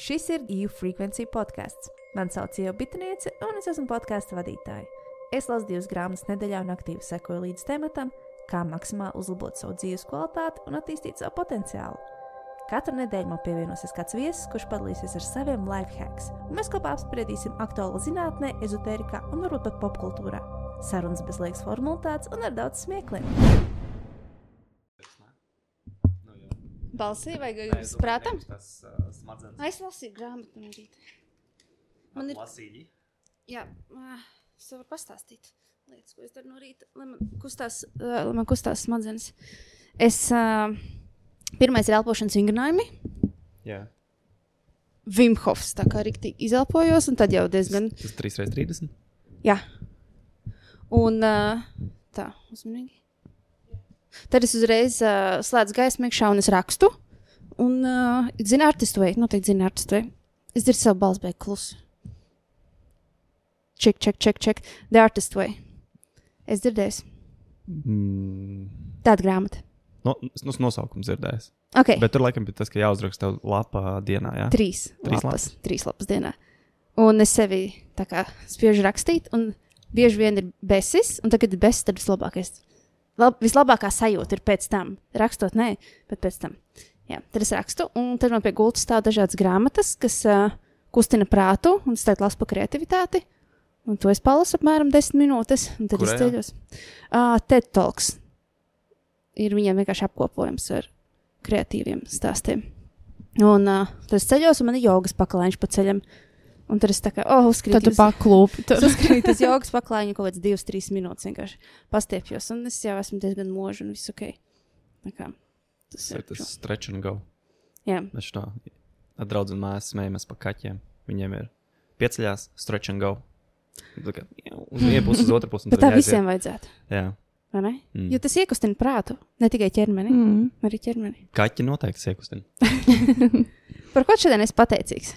Šis ir EU Frequency podkāsts. Mani sauc Ieva Bitniece, un es esmu podkāstu vadītāja. Es lasu divas grāmatas nedēļā un aktīvi sekoju līdz tematam, kā maksimāli uzlabot savu dzīves kvalitāti un attīstīt savu potenciālu. Katru nedēļu man pievienosies kāds viesis, kurš padalīsies ar saviem life hacks, un mēs kopā apspriedīsim aktuālo zinātnē, ezotērijā un varbūt pat popkultūrā. Sarunas bez liekas formalitātes un ar daudz smiekliem. Balsī vai Es prātam? Tas uh, smadzenes. Es lasīju grāmatu no rīta. Man ir- Lasīji. Jā, ā, es varu pastāstīt lietas, ko es daru no rīta, lai man kustās, ā, lai man kustās smadzenes. Es, uh, pirmais ir elpošanas vingrinājumi. Jā. Vimhofs tā kā rīktīgi izelpojos, un tad jau diezgan, Tas 3x30. jā. Un uh, tā, uzmanīgi. Tad es uzreiz uh, slēdzu gaismu iekšā un es rakstu. Un, uh, zini, artistu vai, noteikti zini, artistu vai. Es dzirdu savu balsi, bet klusu. Check, check, check, check. The artist way. Es dzirdēju, Mm. tāda grāmata. No, nu, nosaukums dzirdējis. Ok, Bet... Tur laikam bija tas, ka jāuzraksta lapā dienā. Jā? trīs, Trīs trīs lapas, trīs lapas dienā. Un es sevi tā kā spiežu rakstīt, un bieži vien ir besis, un tagad ir besis, tad vislabākais. Lab, vislabākā sajūta ir pēc tam. Rakstot, nē, bet pēc tam. Jā, tad es rakstu, un tad man pie gultas stāv dažādas grāmatas, kas uh, kustina prātu, un es tagad lasu par kreativitāti. Un to es palasu apmēram desmit minūtes, un tad Kurajā? es ceļos. Uh, TED Talks ir viņiem vienkārši apkopojums ar kreatīviem stāstiem. Un uh, tad es ceļos, un man ir jogas pakalēņš pa ceļam. Un tad es tā kā, oh, uzkrītu. Tad tu paklūpi. Es uzkrītu uz jogas pakalēņu kaut kāds divas, trīs minūtes vienkārši pastiepjos. Un es jau esmu diezgan moža un viss ok. Kā, tas ir tas stretch and go. Jā, Mēs tā draugu mēs smējamies par kaķiem. Viņiem ir pieceļās, stretch and go. Kā, jā, Uz vienu pusi, uz otru pusi. un bet tad tā visiem vajadzētu. Jā. vai Ne? Mm. Jo tas iekustina prātu, ne tikai ķermeni, mm. Arī ķermeni. Kaķi noteikti siekustina. Par ko šodien es pateicīgs?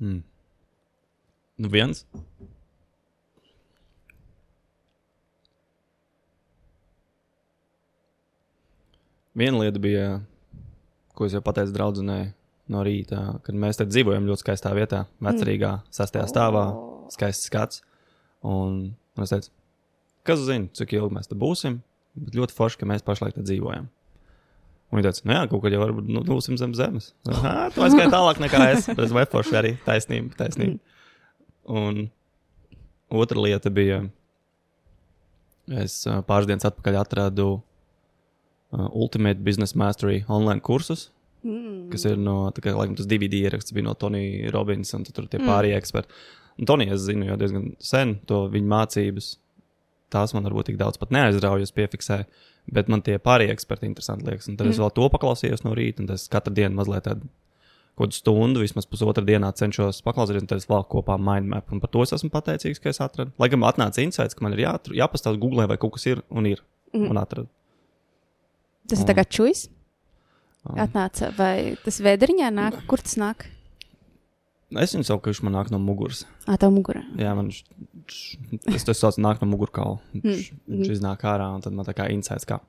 Mm. Nu, viens. Viena lieta bija, ko es jau pateicu draudzenei no rīta, kad mēs te dzīvojam ļoti skaistā vietā, vecerīgā, sastajā stāvā, skaists skats. Un, un es teicu, kas zina, cik ilgi mēs te būsim, bet ļoti forši, ka mēs pašlaik te dzīvojam. Un viņa teica, nu jā, kaut kad jau varbūt nu, būsim zem zemes. Ah, tu aizgāji tālāk nekā es, es vai forši arī taisnība, taisnība. Un otra lieta bija, es pāris dienas atpakaļ atradu Ultimate Business Mastery online kursus, Mm. kas ir no, tā kā, laikam, tas DVD ieraksts bija no Tonija Robinsa, un tur tie pārējie eksperti. Tonija, es zinu jau diezgan sen to viņa mācības. Tās man varbūt tik daudz pat neaizraujas, piefiksēju, bet man tie pārējie eksperti interesanti liekas. Un tad es vēl to paklausījos no rīta, un es katru dienu mazliet tādu kaut kādu stundu, vismaz pusotru dienā cenšos paklausīties, un tad es vēl kopā mindmap. Un par to es esmu pateicīgs, ka es atradu. Lai gan atnāca insights, ka man ir jāatr- jāpastāv Google, vai kaut kas ir un ir. Mhm. Un atradu. Tas ir tā kā čujas. Um, Atnāca, vai tas vēderiņā nāk? Kur tas nāk? Es viņu saucu, ka viņš man nāk no muguras. Ā, tā mugurā. Jā, man š- š- tas tas sauc, nāk no mugurkaula. Viņš, Mm, viņš iznāk ārā, un tad man tā kā insights, kā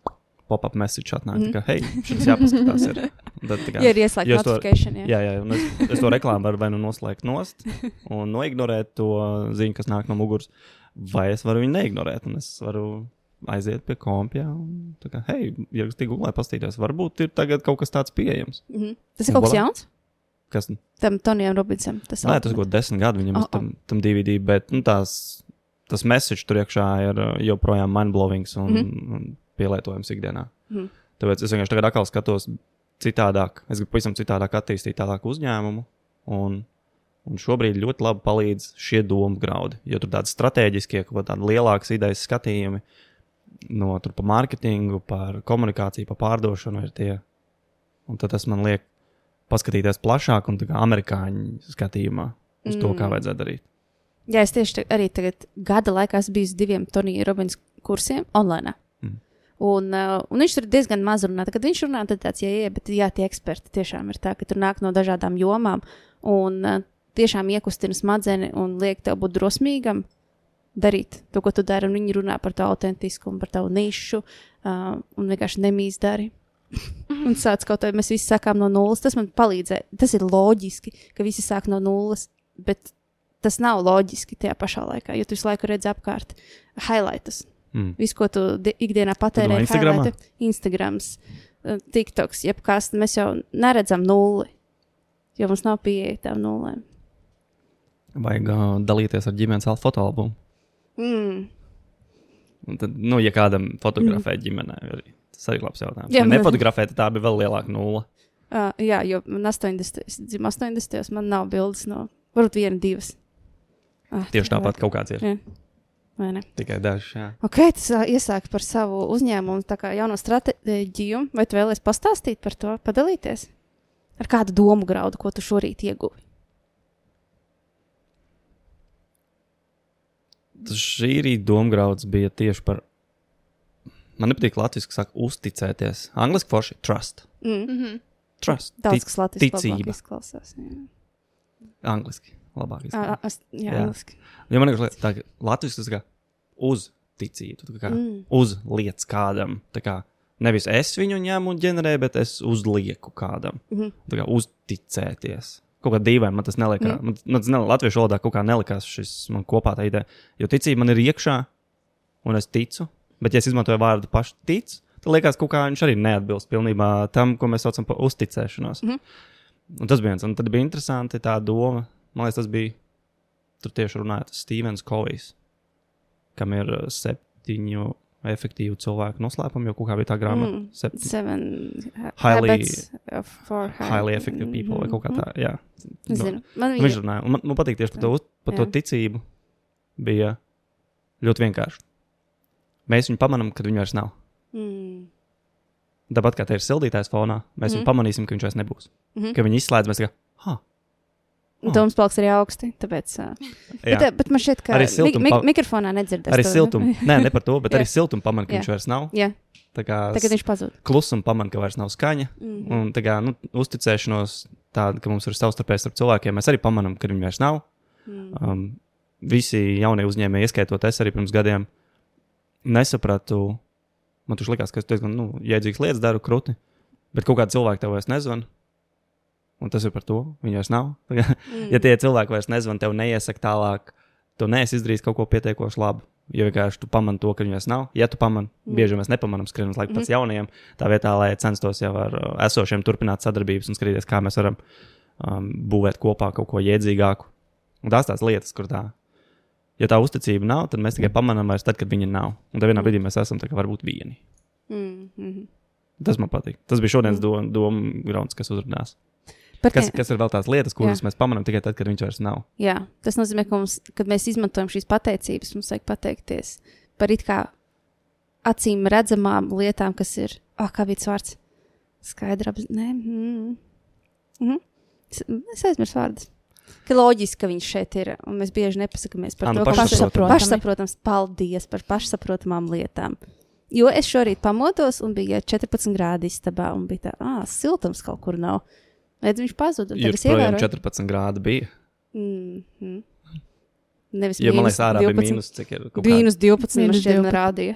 pop-up message atnāk. Mm. Mm. Tā kā, hei, šis jāpaskatās. Ir. Un Tad, kā, Ja ir ieslēgta es to- notifikācija, jā. Jā, jā, un es, es to reklāmu varu vai nu noslēgt nost un noignorēt to ziņu, kas nāk no muguras, vai es varu viņu neignorēt. Un es varu aiziet pie kompja un kā, hei, ierakstīt Google, pastīties. Varbūt ir tagad kaut kas tāds pieejams. Mhm. Tas ir kaut kas jauns? Kas, Tam Tonijam Robinsam. Tas Nē, tas ir desmit gadi viņam Oh, oh, tam, tam DVD, bet nu, tās, tas message tur iekšā ir uh, joprojām mindblowing un, mm. -hmm. un pielietojams ikdienā. Mm -hmm. Tāpēc es vienkārši tagad atkal skatos citādāk. Es gribu pavisam citādāk attīstīt tālāk uzņēmumu. Un, un šobrīd ļoti labi palīdz šie domu graudi. Jo tur tādi strateģiskie, kaut kādi lielākas idejas skatījumi no tur par mārketingu, par komunikāciju, par pārdošanu ir tie. Un tas man liek paskatīties plašāk un amerikāņu skatījumā uz to, kā Mm. vajadzētu darīt. Jā, es tieši te, arī tagad gada laikā esmu bijis diviem Tonija Robins kursiem online. Mm. Un, uh, un viņš tur diezgan maz runā. Kad viņš runā, tad tāds, jā, bet jā, tie eksperti tiešām ir tā, ka tur nāk no dažādām jomām un uh, tiešām iekustina smadzeni un liek tev būt drosmīgam darīt to, ko tu dari. Viņi runā par tavu autentiskumu, par tavu nišu uh, un vienkārši nemīs dari. Un sāc kaut ko, mēs visi sākām no nulles. Tas man palīdzēja. Tas ir loģiski, ka visi sāk no nulles, bet tas nav loģiski tajā pašā laikā, jo tu visu laiku redzi apkārt highlights. Mm. Visu, ko tu di- ikdienā patērē, ir highlighti. Instagrams, eh, TikToks, jebkas, mēs jau neredzam nulli, jo mums nav pieeja tām nulēm. Vajag uh, dalīties ar ģimenes al- fotoalbumu. Mm. Un Tad, nu, ja kādam fotografē mm. ģimenē, arī, tas arī ir labs jautājums. Jā, Ja man- nefotografē, tad tā bija vēl lielāka nulle. Uh, jā, jo man 80. es dzimu 80. man nav bildes no, varbūt viena, divas. Ah, Tieši tāpat kaut kāds ir. Jā. Vai ne? Tikai dažs. jā. Ok, tas ā, iesāk par savu uzņēmumu, tā kā jauno stratēģiju. Vai tu vēlies pastāstīt par to, padalīties? Ar kādu domu graudu, ko tu šorīt ieguvi? Tas šī rīta domāts bija tieši par. Man nepatīk latviešu, kas saka, uzticēties. Angliski forši - trust. Mm. Mm -hmm. Trust. Daudz Tic- kas Latvijas ticība. izklausās. Jā, Angliski. Labāk. Izskatās. ā, es- jā, Jā. angliski. Ja man liekas, tā latviešu tas kā uzticīt. Tu kā Mm. uzliec kādam. Tā kā nevis es viņu ņemu un ģenerēju, bet es uzlieku kādam. Mhm. Tā kā uzticēties. Kaut kā dīvaini man tas nelikās. Mm. Man, man tas ne, latviešu valodā kaut kā nelikās šis man kopā tā ideja. Jo ticība man ir iekšā, un es ticu. Bet, ja es izmantoju vārdu pašu tic, tad liekas, ka viņš arī neatbilst pilnībā tam, ko mēs saucam par uzticēšanos. Mm. -hmm. Un tas bija viens. Un tad bija interesanti tā doma. Man liekas, tas bija. Tur tieši runājot Stevens Kovijs, kam ir uh, septiņu efektīvu cilvēku noslēpumu, jo kaut kā bija tā grāmata. Mm. Mm. Seven ha- Highly- Highly effective people vai kaut kā tā. Jā. Es Nu, zinu. Man Nu, Viņš runāja, un man, man patīk tieši par to, par to ticību. Bija ļoti vienkārši. Mēs viņu pamanām, kad viņa vairs nav. mm. Tāpat kā te ir sildītājs fonā, mēs mm. Mhm. viņu pamanīsim, ka viņš vairs nebūs. Mm Mhm. -hmm. Kad viņi izslēdz, mēs kā, ha, Un Toms paliks arī augsti. Tāpēc, uh, bet, bet man šķiet, ka Arī mi siltum mi pa- mikrofonā nedzirdēs. arī siltumu. Nē, ne par to, bet arī siltumu pamanā, ka Jā. viņš vairs nav. Jā, Tā kā tagad viņš pazūd. klusuma pamanā, ka vairs nav skaņa. Mhm. Un tā kā nu, uzticēšanos, tāda, ka mums ir savstarpēji starp cilvēkiem, mēs arī pamanām, ka viņi vairs nav. Mm. Um, visi jaunie uzņēmēji, ieskaitot es arī pirms gadiem, nesapratu. Man tur likās, ka es diezgan nu, jēdzīgas lietas daru krūti, bet kaut kādi cilvēki tev vairs nezvan. Un tas ir par to. Viņi vairs nav. Mm. ja tie cilvēki vairs nezvan, tev neiesaka tālāk, tu neesi izdarījis kaut ko pietiekoši labu. Jo vienkārši tu pamani to, ka viņi vairs nav. Ja tu pamani, Mm. mm. bieži mēs nepamanām, skrienam laikam pēc jaunajiem, tā vietā, lai censtos jau ar uh, esošiem turpināt sadarbības un skatīties, kā mēs varam um, būvēt kopā kaut ko jēdzīgāku. Un tās tās lietas, kur tā. Ja tā uzticība nav, tad mēs tikai pamanām vairs tad, kad viņa nav. Un tad vienā brīdī mēs esam varbūt vieni. Mm. Mm. Tas man patīk. Tas bija šodienas dom- domu grauds, kas uzrunās. Par Kas, kas ir vēl tās lietas, kuras Jā. mēs pamanām tikai tad, kad viņš vairs nav? Jā, tas nozīmē, ka mums, kad mēs izmantojam šīs pateicības, mums vajag pateikties par it kā acīm redzamām lietām, kas ir. Ah, kā bija vārds? Apziņa. Nē, mm. mm. Es aizmirsu vārdus. Ka loģiski, ka viņš šeit ir, un mēs bieži nepasakāmies par nu, to, ka pašsaprotami. pašsaprotams, paldies par pašsaprotamām lietām. Jo es šorīt pamodos un bija 14 grādi istabā, un bija tā, ah, siltums kaut kur nav. Redz, viņš pazuda. projām ievēroju. 14 grādi bija. Mm -hmm. Nevis Jo man mīnus liekas, ārā bija 12. mīnus, cik ir. kaut kā- Mīnus 12. man Mīnus šķiet, 12. rādīja.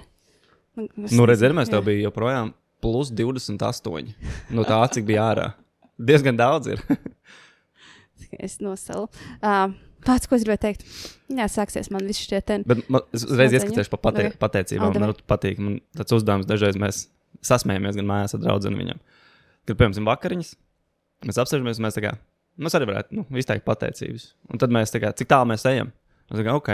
Man- Nu, redziet, mēs tev bija joprojām plus 28 no tā, cik bija ārā. Diezgan daudz ir. Es nosalu. Uh, Pats, ko es gribēju teikt? Jā, sāksies man viss šie ten. Bet man, es uzreiz ieskatīšu par pate, Ok. pateicībām. Man ļoti patīk. Man tāds uzdevums dažreiz mēs sasmējamies gan mājās ar draugiem viņam. Kad, piemēram, vakariņas, mēs apsēžamies, mēs tā kā, mēs arī varētu nu, izteikt pateicības. Un tad mēs tā kā, cik tālu mēs ejam? Mēs tā kā, ok,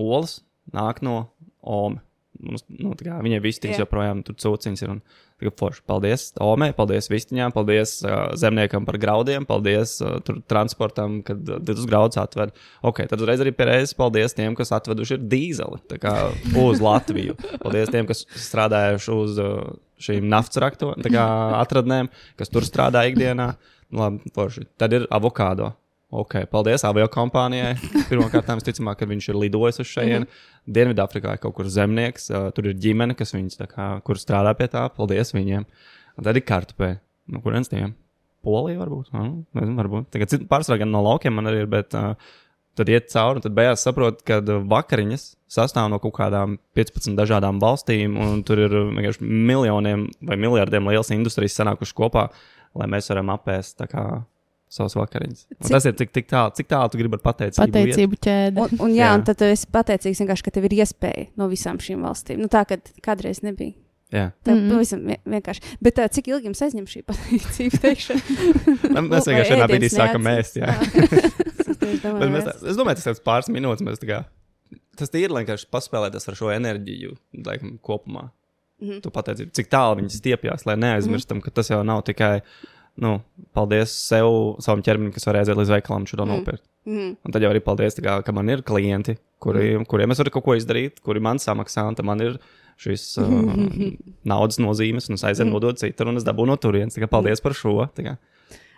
olas nāk no Ome. Mums, nu, kā, viņai vistiņas Jā. joprojām tur cūciņas ir. Un, kā, forši, paldies Omei, paldies vistiņām, paldies uh, zemniekam par graudiem, paldies uh, tur transportam, kad uh, tas graudus atved. Ok, tad uzreiz arī pierēzes paldies tiem, kas atveduši ir dīzeli kā, uz Latviju. Paldies tiem, kas strādājuši uz uh, šīm naftas rakto, tā kā atradnēm, kas tur strādā ikdienā. Nu, Labi, forši. Tad ir avokado. Ok, paldies avio kompānijai. Pirmkārt, es ticamāk, ka viņš ir lidojis uz šejienes. Dienvidāfrikā ir kaut kur zemnieks, uh, tur ir ģimene, kas viņus, kā, kur strādā pie tā. Paldies viņiem. Un tad ir kartupeļi. No kurienes tiem? Polija varbūt. Nu, nezinu, varbūt. Tagad pārsvarā gan no laukiem man arī ir, bet uh, tad iet cauri, un tad beigās saproti, ka vakariņas sastāv no kaut kādām 15 dažādām valstīm, un tur ir vienkārši miljoniem vai miljardiem lielas industrijas sanākušas kopā, lai mēs varam apēst savas vakariņas. Un Cik- tas ir tik, tik tālu, cik tālu tu gribi ar pateicību. ķēde. Un, un, jā, Jā. un tad esi pateicīgs vienkārši, ka tev ir iespēja no visām šīm valstīm. Nu, tā, kad kādreiz nebija. Jā. Tā Mhm. mm. vien- vienkārši. Bet uh, cik ilgi jums aizņem šī pateicība? Mēs Vai vienkārši vienā brīdī sākam neatceras? ēst. Jā. Es domāju, mēs, es domāju, tas ir pāris minūtes. Mēs tā kā, tas ir vienkārši paspēlēties ar šo enerģiju laikam, kopumā. Mhm. Tu pateici, cik tālu viņi stiepjas, lai neaizmirstam, ka tas jau nav tikai. Nu, paldies sev, savam ķermenim, kas var aiziet līdz veikalam, šo Mhm. nopirkt. Mhm. Un tad jau arī paldies, kā, ka man ir klienti, kuri, mm. kuriem es varu kaut ko izdarīt, kuri man samaksā, un man ir šīs uh, naudas nozīmes, un es aizēju Mm. nodot citur, un es dabūju no turienes. Paldies par šo.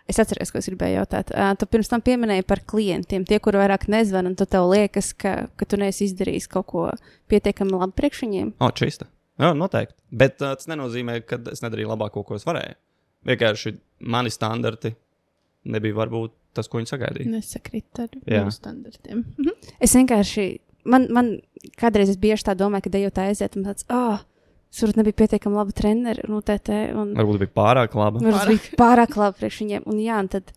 Es atceros, ko es gribēju jautāt. Uh, tu pirms tam pieminēji par klientiem, tie, kuri vairāk nezvan, un tu tev liekas, ka, ka tu neesi izdarījis kaut ko pietiekami labi priekš viņiem. O, čista. Jā, noteikti. Bet uh, tas nenozīmē, ka es nedarīju labāko, ko es varēju. Vienkārši mani standarti nebija varbūt tas, ko viņi sagaidīja. Nesakrīt ar mūsu standartiem. Mhm. Es vienkārši, man, man kādreiz es bieži tā domāju, ka dejot aiziet, un tāds, ah, oh, tur nebija pietiekami laba treneri, un UTT, un Varbūt bija pārāk laba. varbūt bija pārāk labi priekš viņiem. Un jā, un tad,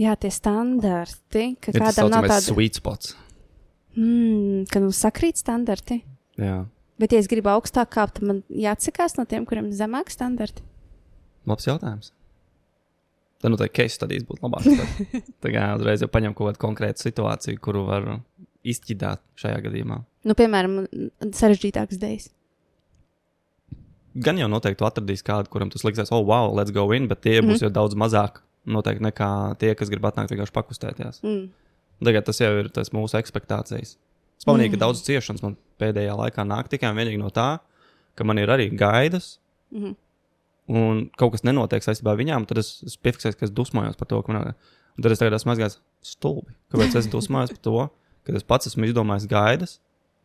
jā, tie standarti, ka tas kādam nav tāda, sweet spots. mm, ka mums sakrīt standarti. Jā, Bet, ja es gribu augstāk kāpt, tad man jāatsakās no tiem, kuriem ir zemāki standarti. Labs jautājums. Tad noteikti case studijas būtu labāk. Tā kā uzreiz jau paņem kaut kādu konkrētu situāciju, kuru var izķidāt šajā gadījumā. Nu, piemēram, sarežģītāks dēļ. Gan jau noteikti tu atradīsi kādu, kuram tas liksies, oh, wow, let's go in, bet tie mm -hmm. būs jau daudz mazāk noteikti nekā tie, kas grib atnākt vienkārši pakustēties. Mm. Tagad tas jau ir tas mūsu expectācijas. Es pamanīju, mm. ka daudz ciešanas man pēdējā laikā nāk tikai un vienīgi no tā, ka man ir arī gaidas, Mhm. Un kaut kas nenotiek saistībā ar viņām, tad es, es piefiksēju, ka es dusmojos par to, ka man un tad es tagad esmu mazgājis stulbi. Kāpēc es dusmojos par to, ka es pats esmu izdomājis gaidas,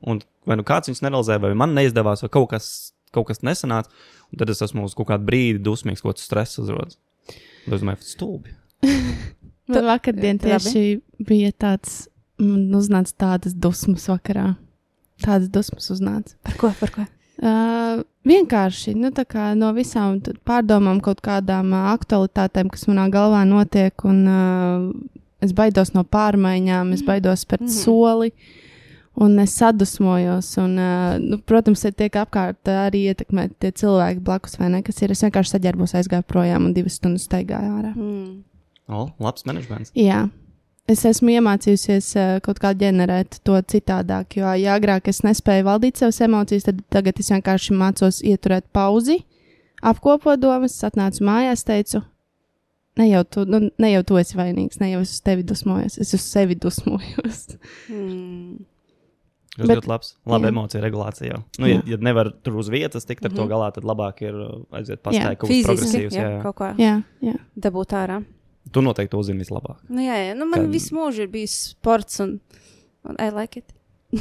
un vai nu kāds viņas nerealizē, vai man neizdevās, vai kaut kas, kaut kas nesanāca, un tad es esmu uz kaut kādu brīdi dusmīgs, kaut kas stress uzrodas. Es domāju, stulbi. Man vakardien tieši bija tāds, man uznāca tādas dusmas vakarā. Tādas dusmas uznāca. Par ko? Par ko? Uh, vienkārši nu, tā kā no visām tad pārdomām, kaut kādām uh, aktualitātēm, kas manā galvā notiek, un uh, es baidos no pārmaiņām, es baidos spērt mm Mhm. -hmm. soli. Un es sadusmojos, un, uh, nu, protams, te tiek apkārt arī ietekmēti tie cilvēki blakus, vai ne? Kas ir. Es vienkārši saģērbos, aizgāju projām un divas stundas staigāju ārā. Mm. O, labs menedžments. Jā. Es esmu iemācījusies uh, kaut kā ģenerēt to citādāk, jo, ja agrāk es nespēju valdīt savas emocijas, tad tagad es vienkārši mācos ieturēt pauzi, apkopot domas, atnācu mājās, teicu, ne jau tu, nu, ne jau tu esi vainīgs, ne jau es uz tevi dusmojos, es uz sevi dusmojos. Mm. Tas Bet- ļoti labs. Labi jā. emociju regulācija jau. Nu, ja, ja nevar tur uz vietas tikt ar mm -hmm. to Mhm. galā, tad labāk ir uh, aiziet pastaigāt kaut kas progresīvs. jā, Jā, jā. kaut kā Jā, jā. dabūt ārā. Tu noteikti to zini vislabāk. Nu, jā, jā. Nu, man Kad- visu mūžu ir bijis sports, un, un I like it.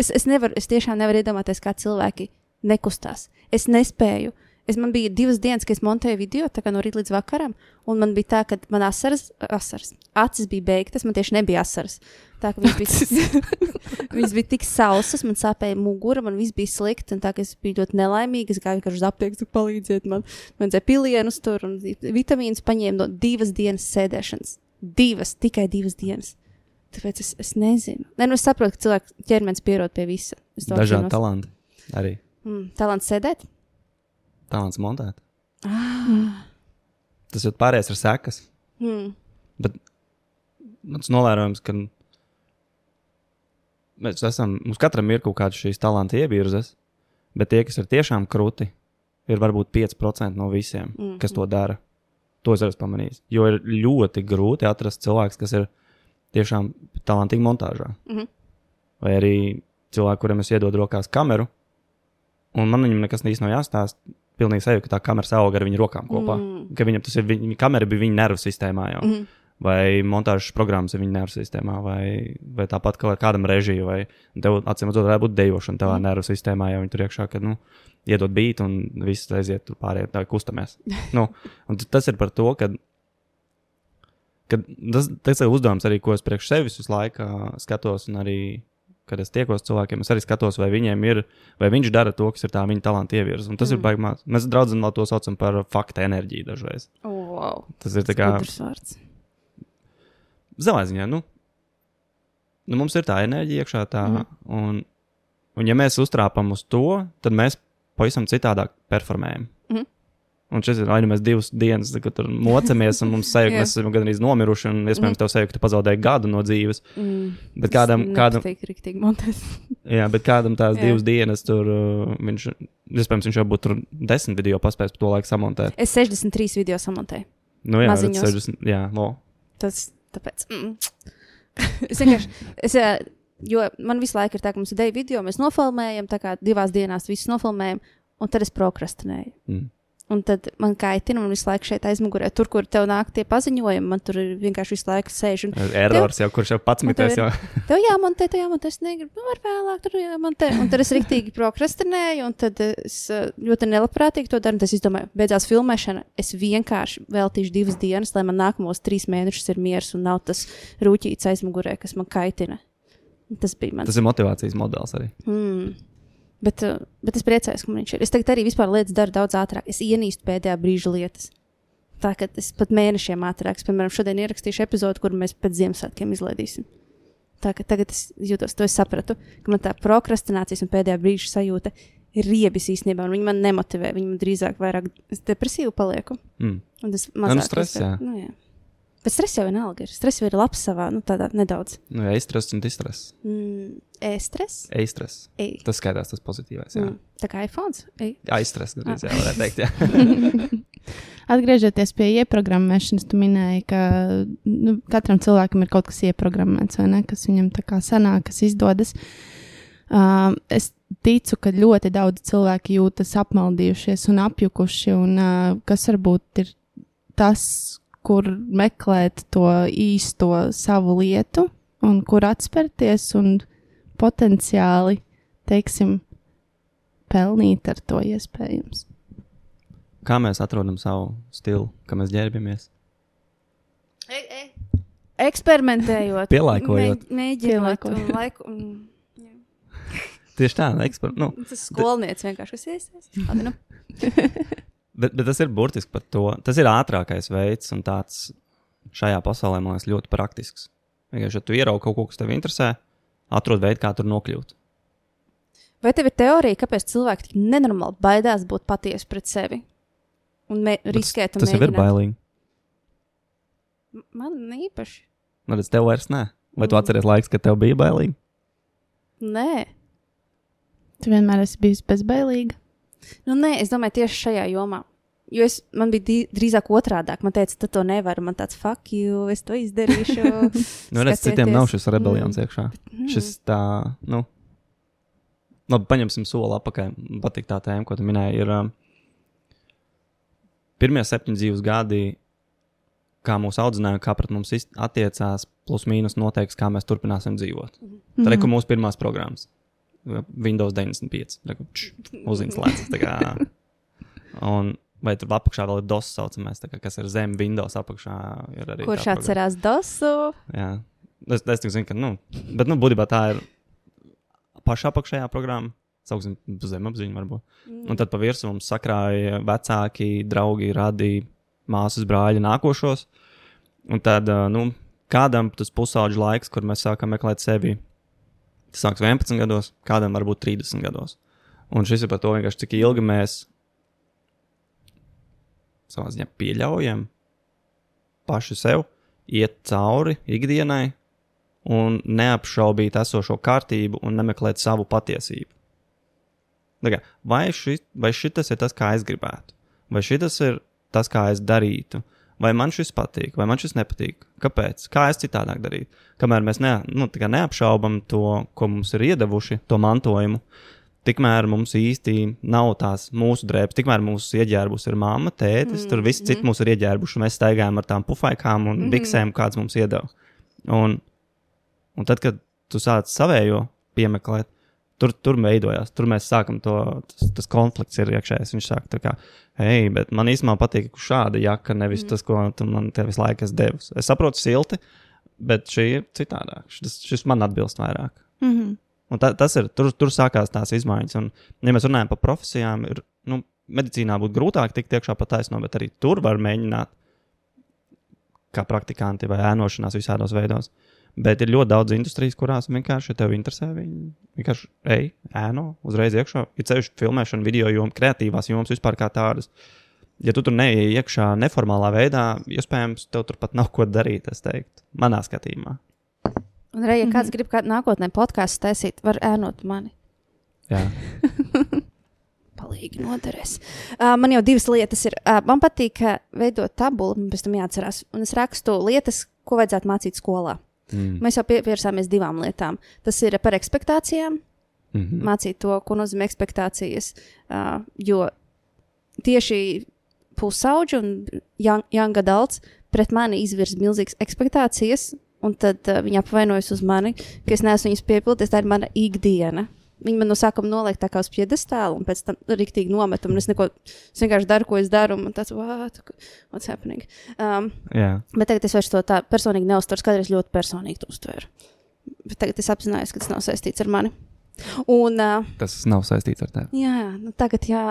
es, es, nevaru, es tiešām nevaru iedomāties, kā cilvēki nekustās. Es nespēju. Es man bija divas dienas, kad es montēju video, tā kā no rīta līdz vakaram, un man bija tā, ka man asaras, asaras, acis bija beigtas, man tieši nebija asaras. Tā kā viņas bija, viņas bija tik sausas, man sāpēja mugura, man viss bija slikti, un tā kā es biju ļoti nelaimīga, es gāju uz aptieku, palīdziet man. Man vajadzēja pilienus tur un vitamīnus paņēmu no divas dienas sēdēšanas. Divas, tikai divas dienas. Tāpēc es, es nezinu. Nē, nu es saprotu, ka cilvēks ķermenis pierod pie visa. Dažādi talanti. Arī Mm, talants sēdēt? talants montēt. Ah. Tas jau pārējais ir sekas. Mm. Mans novērojums, ka mēs esam, mums katram ir kaut kādas šīs talanta ievirzes, bet tie, kas ir tiešām krūti, ir varbūt 5% no visiem, mm. kas to dara. To es esmu pamanījis. Jo ir ļoti grūti atrast cilvēku, kas ir tiešām talantīgi montāžā. Mhm. Vai arī cilvēki, kuriem es iedodu rokās kameru, un man viņam nekas īsti nav jāstāsta. Pilnīgi sajūta, ka tā kamera aug ar viņu rokām kopā. Mm. Ka viņam tas ir, viņa kamera bija viņa nervu sistēmā jau. Mhm. Vai montāžas programmas ir viņa nervu sistēmā, vai, vai tāpat kā ar kādam režiju, vai tev, acīm redzot, varētu būt dejošana tavā mm. nervu sistēmā, ja viņi tur iekšā, kad, nu, iedod bītu un viss aiziet tur pārējie, tā kustamies. nu, tas ir par to, ka kad tas, tas ir uzdevums arī, ko es priekš sevis visu laiku skatos, un arī, kad es tiekos cilvēkiem, es arī skatos, vai viņiem ir, vai viņš dara to, kas ir tā viņa talanta ievirza. Un tas mm. ir baigmās. Mēs draudzam to saucam par fakta enerģiju dažreiz. Oh, wow. Tas ir tā kā Gudrs vārds. Savā ziņā, nu, nu mums ir tā enerģija iekšā, tā, mm. un, un ja mēs uztrāpam uz to, tad mēs pavisam citādāk performējam. Mhm. Un šis ir vai nu mēs divas dienas, kad tur mocamies, un mums sajūta, ka mēs esam gan arī nomiruši, un iespējams tev sajūta, ka tu pazaudēji gadu no dzīves. Mm. Bet kādam, kādam, jā, bet kādam tās Jā. divas dienas tur, uh, viņš, iespējams, viņš jau būtu tur desmit video paspējis to laiku samontēt. Es 63 video samontēju. Nu, jā, Maziņos. 60, jā, vo. Tas tāpēc. Mm. es vienkārši. Es, ā, jo man visu laiku ir tā, ka mums ir divi video, mēs nofilmējam, tā kā divās dienās visus nofilmējam, un tad es prokrastinēju. Mm. Un tad man kaitina, un visu laiku šeit aizmugurē, tur, kur tev nāk tie paziņojumi, man tur vienkārši visu laiku sēž. Un Errors jau, kurš jau pats Un tev mitēs ir- tev jāmontē, tev jāmontē, es negribu, nu, var vēlāk, tur jāmontē. Un tad es riktīgi prokrastinēju, un tad es ā, ļoti nelabprātīgi to daru. tad Es domāju, beidzās filmēšana. Es vienkārši veltīšu divas dienas, lai man nākamos trīs mēnešus ir miers un nav tas rūtīts aizmugurē, kas man kaitina. Tas bija mans. Tas ir motivācijas modelis arī. Mm. Bet, uh, bet es priecājos, ka man viņš ir. Es tagad arī vispār lietas daru daudz ātrāk. Es ienīstu pēdējā brīža lietas. Tā kā es pat mēnešiem ātrāk, es, piemēram, šodien ierakstīšu epizodi, kur mēs pēc Ziemassvētkiem izlaidīsim. Tā kā tagad es jūtos, to es sapratu, ka man tā prokrastinācijas un pēdējā brīža sajūta ir riebis īstenībā, un viņi man nemotivē. Viņi man drīzāk vairāk es depresīvi palieku. Mm. Un tas stress, jā. Nu, jā. Bet stress jau vienalga ir. Stress jau ir labs savā, nu tādā nedaudz. Nu, ja stress un distress. Mm, e-stress. Eistress. E. Tas skaitās tas pozitīvais. Jā. Mm. Tā kā iPhone. E. Aizstress, gandrīz, jā, varētu teikt. Jā. Atgriežoties pie ieprogrammēšanas, tu minēji, ka nu, katram cilvēkam ir kaut kas ieprogrammēts, vai ne? Kas viņam tā kā sanāk, kas izdodas. Uh, es ticu, ka ļoti daudz cilvēku jūtas apmaldījušies un apjukuši, un uh, kas varbūt ir tas, kur meklēt to īsto savu lietu, un kur atspērties un potenciāli, teiksim, pelnīt ar to iespējams. Kā mēs atrodam savu stilu, kā mēs ģērbjamies? E, e. Eksperimentējot, Pielāgojot. mē- mēģinot, Pielāgojot. laiku. Un, Tieši tā, ekspert, nu, tas skolnieks vienkārši. Labi, nu. bet, bet tas ir burtiski par to. Tas ir ātrākais veids un tāds šajā pasaulē, man liekas, ļoti praktisks. Vienkārši, ja tu ieraugi kaut ko, kas tev interesē, atrod veidu, kā tur nokļūt. Vai tev ir teorija, kāpēc cilvēki tik nenormāli baidās būt patiesi pret sevi? Un riskēt, un Tas jau ir mēģināt? bailīgi. Man īpaši. Nu, redz, tev vairs nē. Vai tu Mm. atceries laiks, kad tev bija bailīgi? Nē. Tu vienmēr esi bijis bezbailīga. Nu, nē, es domāju, tieši šajā jomā. Jo es, man bija drīzāk otrādi. Man teica, tu to nevari. Man tāds fuck you, es to izdarīšu. Nu, redz, citiem nav šis rebelions mm. iekšā. Mm. Šis tā, nu, labi, paņemsim soli atpakaļ. Man patīk tā tēma, ko tu minēji. Ir um, pirmie septiņi dzīves gadi, kā mūsu audzināja, kā pret mums attiecās, plus mīnus noteiks, kā mēs turpināsim dzīvot. Mm -hmm. Tā ir mūsu pirmās programmas. Windows 95. Uzzīmēts lēcas. tā kā. Un vai tur apakšā vēl ir DOS saucamais, kā, kas ir zem Windows apakšā. Kurš atcerās dosu? Jā, es, es tikai zinu, ka, nu, bet, nu, būtībā tā ir pašā apakšējā programma. Sauksim, zemapziņa varbūt. Un tad pa virsmu mums sakrāja vecāki, draugi, radi, māsas, brāļi nākošos. Un tad, nu, kādam tas pusauģis laiks, kur mēs sākam meklēt sevi, tas sāks 11 gados, kādam varbūt 30 gados. Un šis ir par to vienkārši, cik ilgi mēs savā ziņā pieļaujam paši sev iet cauri ikdienai un neapšaubīt esošo kārtību un nemeklēt savu patiesību. Kā, Vai, ši, vai šis ir tas, kā es gribētu, vai šis ir tas, kā es darītu, vai man šis patīk, vai man šis nepatīk, kāpēc, kā es citādāk darītu. Kamēr mēs ne, nu, neapšaubam to, ko mums ir iedavuši, to mantojumu, tikmēr mums īsti nav tās mūsu drēbes, tikmēr mūsu ieģērbus ir mamma, tētis, mm, tur viss cits mūs ir ieģērbuši, mēs staigājam ar tām pufaikām un mm. biksēm, kāds mums iedeva. Un, un tad, kad tu sāc savējo piemeklēt, tur, tur veidojās. Tur mēs sākam to, tas, tas konflikts ir iekšējais. Viņš saka, tā kā, hei, bet man īstenībā patīk šāda jaka, nevis mm. tas, ko tu man te visu laiku esi devis. Es saprotu silti, bet šī ir citādāk. Šis, šis man atbilst vairāk. Mm -hmm. Un ta, tas ir, tur, tur sākās tās izmaiņas. Un, ja mēs runājam par profesijām, ir, nu, medicīnā būtu grūtāk tikt iekšā pa taisno, bet arī tur var mēģināt, kā praktikanti vai ēnošanās visādos veidos. Bet ir ļoti daudz industrijas, kurās vienkārši, ja tev interesē, viņi vienkārši ej, ēno, uzreiz iekšā. Ir ceļš filmēšana, video joma, kreatīvās jomas vispār kā tādas. Ja tu tur neej iekšā neformālā veidā, iespējams, tev tur pat nav ko darīt, es teiktu, manā skatījumā. Un, Reija, ja kāds grib kādu nākotnē podkāstu taisīt, var ēnot mani. Jā. Palīgi noderēs. Uh, man jau divas lietas ir. Uh, man patīk uh, veidot tabulu, man pēc tam jāatcerās. Un es rakstu lietas, ko vajadzētu mācīt skolā. Mm. Mēs jau pievērsāmies divām lietām. Tas ir par expectācijām, Mm -hmm. mācīt to, ko nozīmē expectācijas. Uh, jo tieši pusauģi un young, young adults pret mani izvirza milzīgas expectācijas, un tad uh, viņi apvainojas uz mani, ka es neesmu viņas piepildījis. Tā ir mana ikdiena. Viņi man no sākuma noliek tā kā uz piedestālu, un pēc tam rīktīgi nomet, un es neko, es vienkārši daru, ko es daru, un what, what's happening? Um, Jā. bet tagad es vairs to tā personīgi neuztveru, kādreiz ļoti personīgi to uztveru. Bet tagad es apzinājos, ka tas nav saistīts ar mani. Un, uh, Tas nav saistīts ar tevi. jā, nu tagad, jā,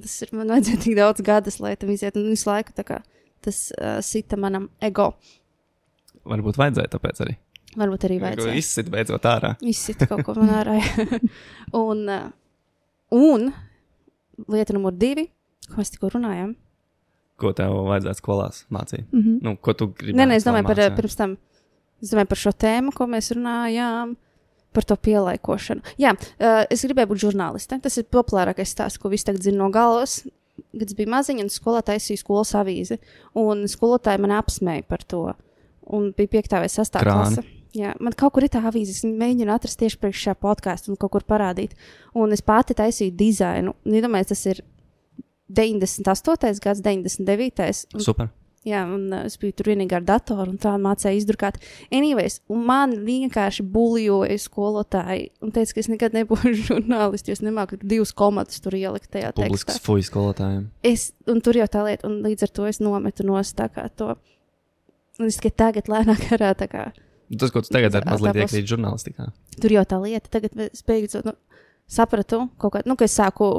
tas ir man vajadzēja tik daudz gadus, lai tam iziet, un visu laiku kā tas uh, sita manam ego. Varbūt vajadzēja tāpēc arī. Varbūt arī vajadzēja. Izsit beidzot ārā. Izsita kaut ko man ārā. un, uh, un lieta numur divi, ko mēs tikko runājām. Ko tev vajadzētu skolās mācīt? Mm -hmm. Nu, ko tu gribi? Nē, nē, es domāju par, uh, pirms tam, es domāju par šo tēmu, ko mēs runājām. Par to pielaikošanu. Jā, uh, es gribēju būt žurnāliste. Tas ir populārākais stāsts, ko visi tagad zina no galvas. Kad es biju maziņa, un skolā taisīju skolas avīzi, un skolotāji man apsmēja par to. Un bija 5. vai 6. Krāni. klase. Jā, man kaut kur ir tā avīze, es mēģinu atrast tieši priekš šā podkāstu un kaut kur parādīt. Un es pati taisīju dizainu. Iedomājieties, tas ir 98. gads, 99. Un Super. Jā, un uh, es biju tur vienīgi ar datoru, un tā mācīja izdrukāt. Anyways, un man vienkārši buļļoja skolotāji, un teica, ka es nekad nebūšu žurnālists, jo es nemāku divus komatus tur ielikt tajā tekstā. Publisks fuj skolotājiem. Es, un tur jau tā lieta, un līdz ar to es nometu nost tā kā to. Es tikai tagad lēnāk arā tā kā. Tas, ko tu tagad dari, mazliet iekrīt žurnālistikā. Tur jau tā lieta, tagad es beidzot nu, sapratu, kaut kā, nu, ka es sāku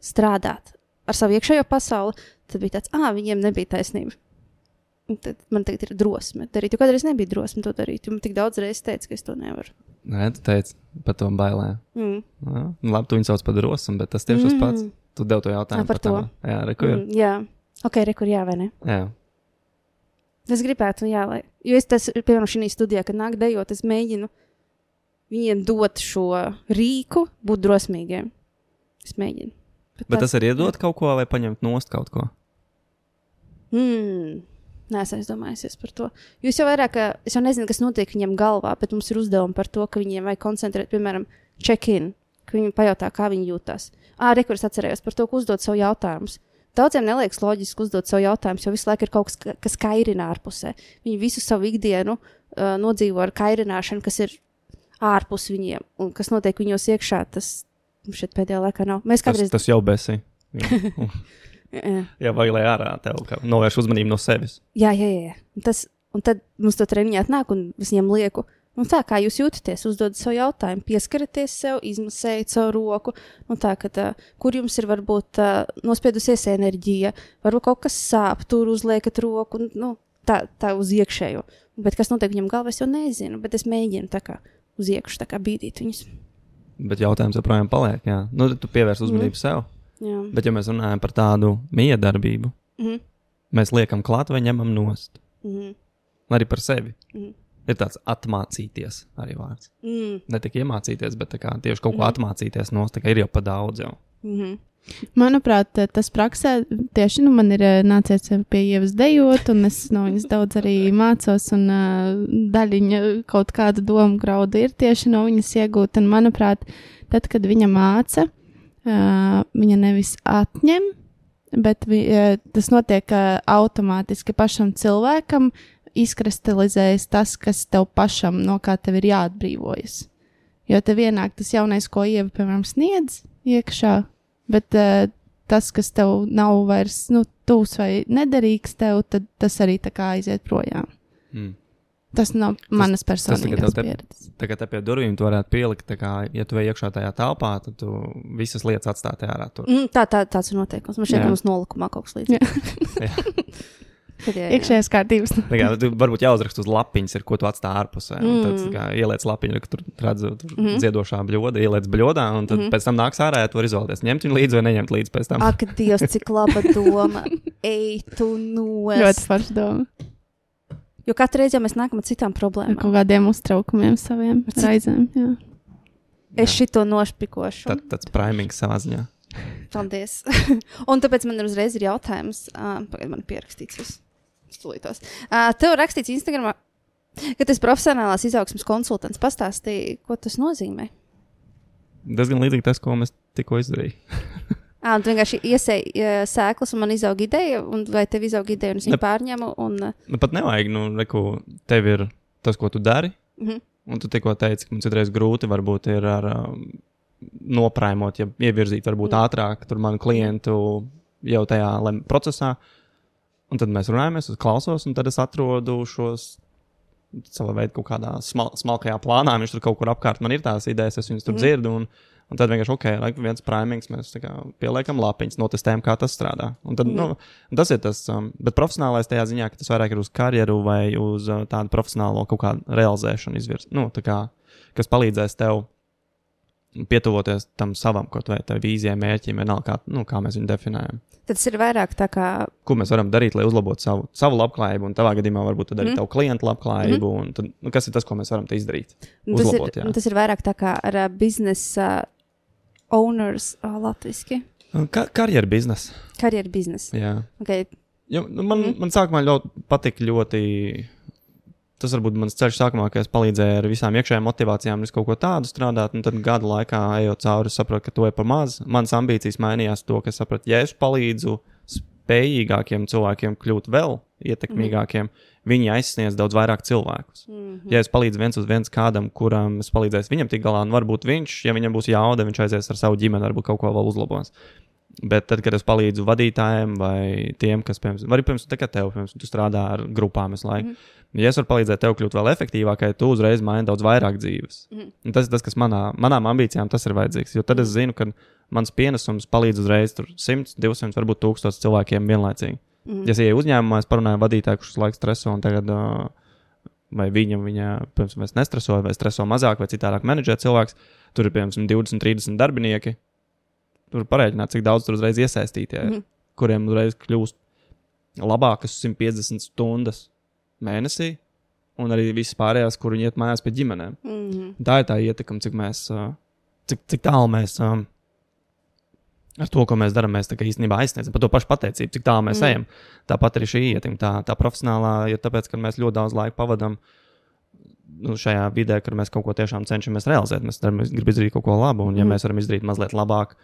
strādāt ar savu iekšējo pasauli, tad bija tāds, ah, viņiem nebija taisnība. Un tad man tagad ir drosme darīt, jo kādreiz nebija drosme to darīt. Man tik daudz reizes teica, ka es to nevaru. Nē, tu teici par to bailēm. Mm. Jā, nu, labi, tu viņu sauc par drosmu, bet tas tieši tas pats. Mm. Tu dev to jautājumu Ā, par to. tām- Jā, reku ir. Mm, jā, ok, rekur, jā, vai ne? Jā. Es gribētu, jā, lai. Jo es tas, piemēram, šī studijā, kad nāk dejot, es mēģinu viņiem dot šo rīku, būt drosmīgiem. Es mēģinu. Bet tas ir iedot kaut ko vai paņemt nost kaut ko. Mm. Nē, es aizdomājusies par to. Jūs jau vairāk, es jau nezinu, kas notiek viņiem galvā, bet mums ir uzdevumi par to, ka viņiem vajag koncentrēt, piemēram, check-in, ka viņi pajautā, kā viņi jūtas. Ā, rekurs atcerējos par to, ka uzdot savu jautājumus. Daudziem neliekas loģiski uzdot savu jautājumu, jo visu laiku ir kaut kas, ka- kas kairina ārpusē. Viņi visu savu ikdienu uh, nodzīvo ar kairināšanu, kas ir ārpus viņiem un kas notiek viņos iekšā. Tas šeit pēdējā laikā nav. Mēs Tas, kādreiz tas jau besī. Jā, vai lai ārā tev novērš uzmanību no sevis. Jā, jā, jā. Tas, un tad mums to treniņā atnāk, un es viņam lieku, nu tā kā jūs jūtaties, uzdodat savu jautājumu, pieskaraties sev, izmasējiet savu roku, nu tā, ka, tā, kur jums ir varbūt tā, nospiedusies enerģija, varbūt kaut kas sāp, tur uzliekat roku, un, nu, tā, tā uz iekšējo. Bet kas notiek viņam galvā, es jau nezinu, bet es mēģinu tā kā uz iekšā, tā kā bīdīt viņus. Bet jautājums joprojām paliek. Jā. Nu, tu pievērs uzmanību mm. sev. Jā. Bet, ja mēs runājam par tādu miedarbību, Mhm. mēs liekam klāt vai ņemam nost. Mhm. Arī par sevi. Mhm. Ir tāds atmācīties arī vārds. Mm. Ne tikai iemācīties, bet tieši kaut ko atmācīties no tā, ir jau pa daudz. Jau. Mhm. Manuprāt, tas praksē tieši nu, man ir eh, nācies pie ievas dejot, un es no viņas daudz arī mācos, un uh, daļiņa kaut kāda doma grauda ir tieši no viņas iegūta. Un, manuprāt, tad, kad viņa māca, uh, viņa nevis atņem, bet vi, uh, tas notiek uh, automātiski pašam cilvēkam, izkristalizējas tas, kas tev pašam no kā tev ir jāatbrīvojas. Jo tev ienāk tas jaunais, ko ieva, piemēram, sniedz iekšā, bet uh, tas, kas tev nav vairs nu, tūs vai nederīgs tev, tad tas arī tā kā aiziet projām. Mm. Tas nav manas tas tagad personīgās te- pieredzes. Tā kā te pie durvīm tu varētu pielikt, tā kā, ja tu ej iekšā tajā telpā, tad tu visas lietas atstāti ārā. Tur. Mm, tā, tā, tāds ir noteikums. Man ka mums nolikumā kaut kas līdzīgs. Iekšējās kārtības. Kā, tu varbūt jāuzraksta uz lapiņas, ir, ko tu atstāji ārpusē. Mm. Tad tā kā, ieliec lapiņu, ka tur redz tur mm dziedošā bļoda, ieliec bļodā, un tad mm pēc tam nāks ārā, ja tu vari izvēlēties ņemt viņu līdzi vai neņemt līdzi pēc tam. Ak, Dievs, cik laba doma. Ej, tu nos. Ļoti forša doma. Jo katru reizi jau mēs nākam ar citām Ar problēmām. kaut kādiem uztraukumiem saviem Ar raizēm. Jā. Es šito nošpikošu. Tad, tāds primings savā ziņā. Paldies. Un tāpēc man ir uzreiz ir jautājums, uh, pagaid, man ir pierakstīts. Es stulītos. Uh, tev rakstīts Instagramā, ka tas profesionālās izaugsmas konsultants pastāstīja, ko tas nozīmē. Diezgan līdzīgi tas, ko mēs tikko izdarījām. Ah, tu vienkārši iesēji uh, sēklas, un man izauga ideja, un vai tev izauga ideja, un es viņu Ne- pārņemu. Un, uh, Nu, pat nevajag, nu, reku, tev ir tas, ko tu dari. mhm. Un tu tikko teici, ka man citreiz grūti varbūt ir ar um, noprāmot, ja ievirzīt varbūt Mm. mm. ātrāk tur manu klientu jau tajā procesā. Un tad mēs runājamies, es klausos, un tad es atrodu šos savā veidā kaut kādā smal, smalkajā plānā. Viņš tur kaut kur apkārt man ir tās idejas, es viņas tur Mhm. mm. dzirdu. Un, un tad vienkārši, ok, like, viens primings, mēs kā pieliekam lapiņas, notestējam, kā tas strādā. Un tad, Mhm. mm. nu, un tas ir tas, um, bet profesionālais tajā ziņā, ka tas vairāk ir uz karjeru vai uz uh, tādu profesionālo kaut kādu realizēšanu izvirs. Nu, tā kā, kas palīdzēs tev pietuvoties tam savam, kaut vai tai vīzijai, mērķim, vienalga, kā, nu, kā mēs viņu definējam. Tad tas ir vairāk tā kā. Ko mēs varam darīt, lai uzlabotu savu, savu labklājību, un tavā gadījumā varbūt arī mm. tavu klientu labklājību, mm. un tad, nu, kas ir tas, ko mēs varam izdarīt? nu, Tas Uzlabot, ir, jā. nu, tas ir vairāk tā kā ar biznesa owners uh, latviešu. Ka karjeras biznesa. Karjeras biznesa. Jā. Okay. Jo, nu, man, mm. man sākumā ļoti patika ļoti. Tas varbūt mans ceļš sākumā, ka es palīdzēju ar visām iekšējām motivācijām, es kaut ko tādu strādāju. Un tad gada laikā, ejot cauri, sapratu, ka to ir par maz. Manas ambīcijas mainījās to, ka sapratu, ja es palīdzu spējīgākiem cilvēkiem kļūt vēl ietekmīgākiem, mm. viņi aizsniedz daudz vairāk cilvēkus. Mm -hmm. Ja es palīdzu viens uz viens kādam, kuram es palīdzēšu viņam tik galā, un varbūt viņš, ja viņam būs jauda, viņš aizies ar savu ģimeni, varbūt kaut ko vēl uzlabos. Bet tad, kad es palīdzu vadītājiem vai tiem, kas, piemēram, arī, piemēram, tā kā tev, piemēram, tu strādā ar grupām visu laiku, mm -hmm. ja es varu palīdzēt tev kļūt vēl efektīvākai, tu uzreiz maini daudz vairāk dzīves. Mm Mhm. -hmm. Tas ir tas, kas manā, manām ambīcijām tas ir vajadzīgs. Jo tad es zinu, ka mans pienesums palīdz uzreiz tur 100, 200, varbūt 1000 cilvēkiem vienlaicīgi. Mhm. Ja es ieeju uzņēmumā, es parunāju ar vadītāju, kurš laiku streso, un tagad, uh, vai viņa, viņa pirms mēs nestresoja, vai streso mazāk, vai citādāk menedžē cilvēks, tur ir piemēram 20, 30 darbinieki. Tur parēķināt, cik daudz tur uzreiz iesaistītie, mm. -hmm. kuriem uzreiz kļūst labākas 150 stundas mēnesī, un arī visas pārējās, kur viņi iet mājās pie ģimenēm. Mm -hmm. Tā ir tā ietekme, cik, mēs, uh, cik, cik tālu mēs um, ar to, ko mēs darām, mēs īstenībā aizsniedzam par to pašu pateicību, cik tālu mēs Mm. ejam. Tāpat arī šī ietekme, tā, tā profesionālā, ir tāpēc, ka mēs ļoti daudz laika pavadām nu, šajā vidē, kur mēs kaut ko tiešām cenšamies realizēt. Mēs darām, gribam izdarīt kaut ko labu, un ja Mm. mēs varam izdarīt mazliet labāk,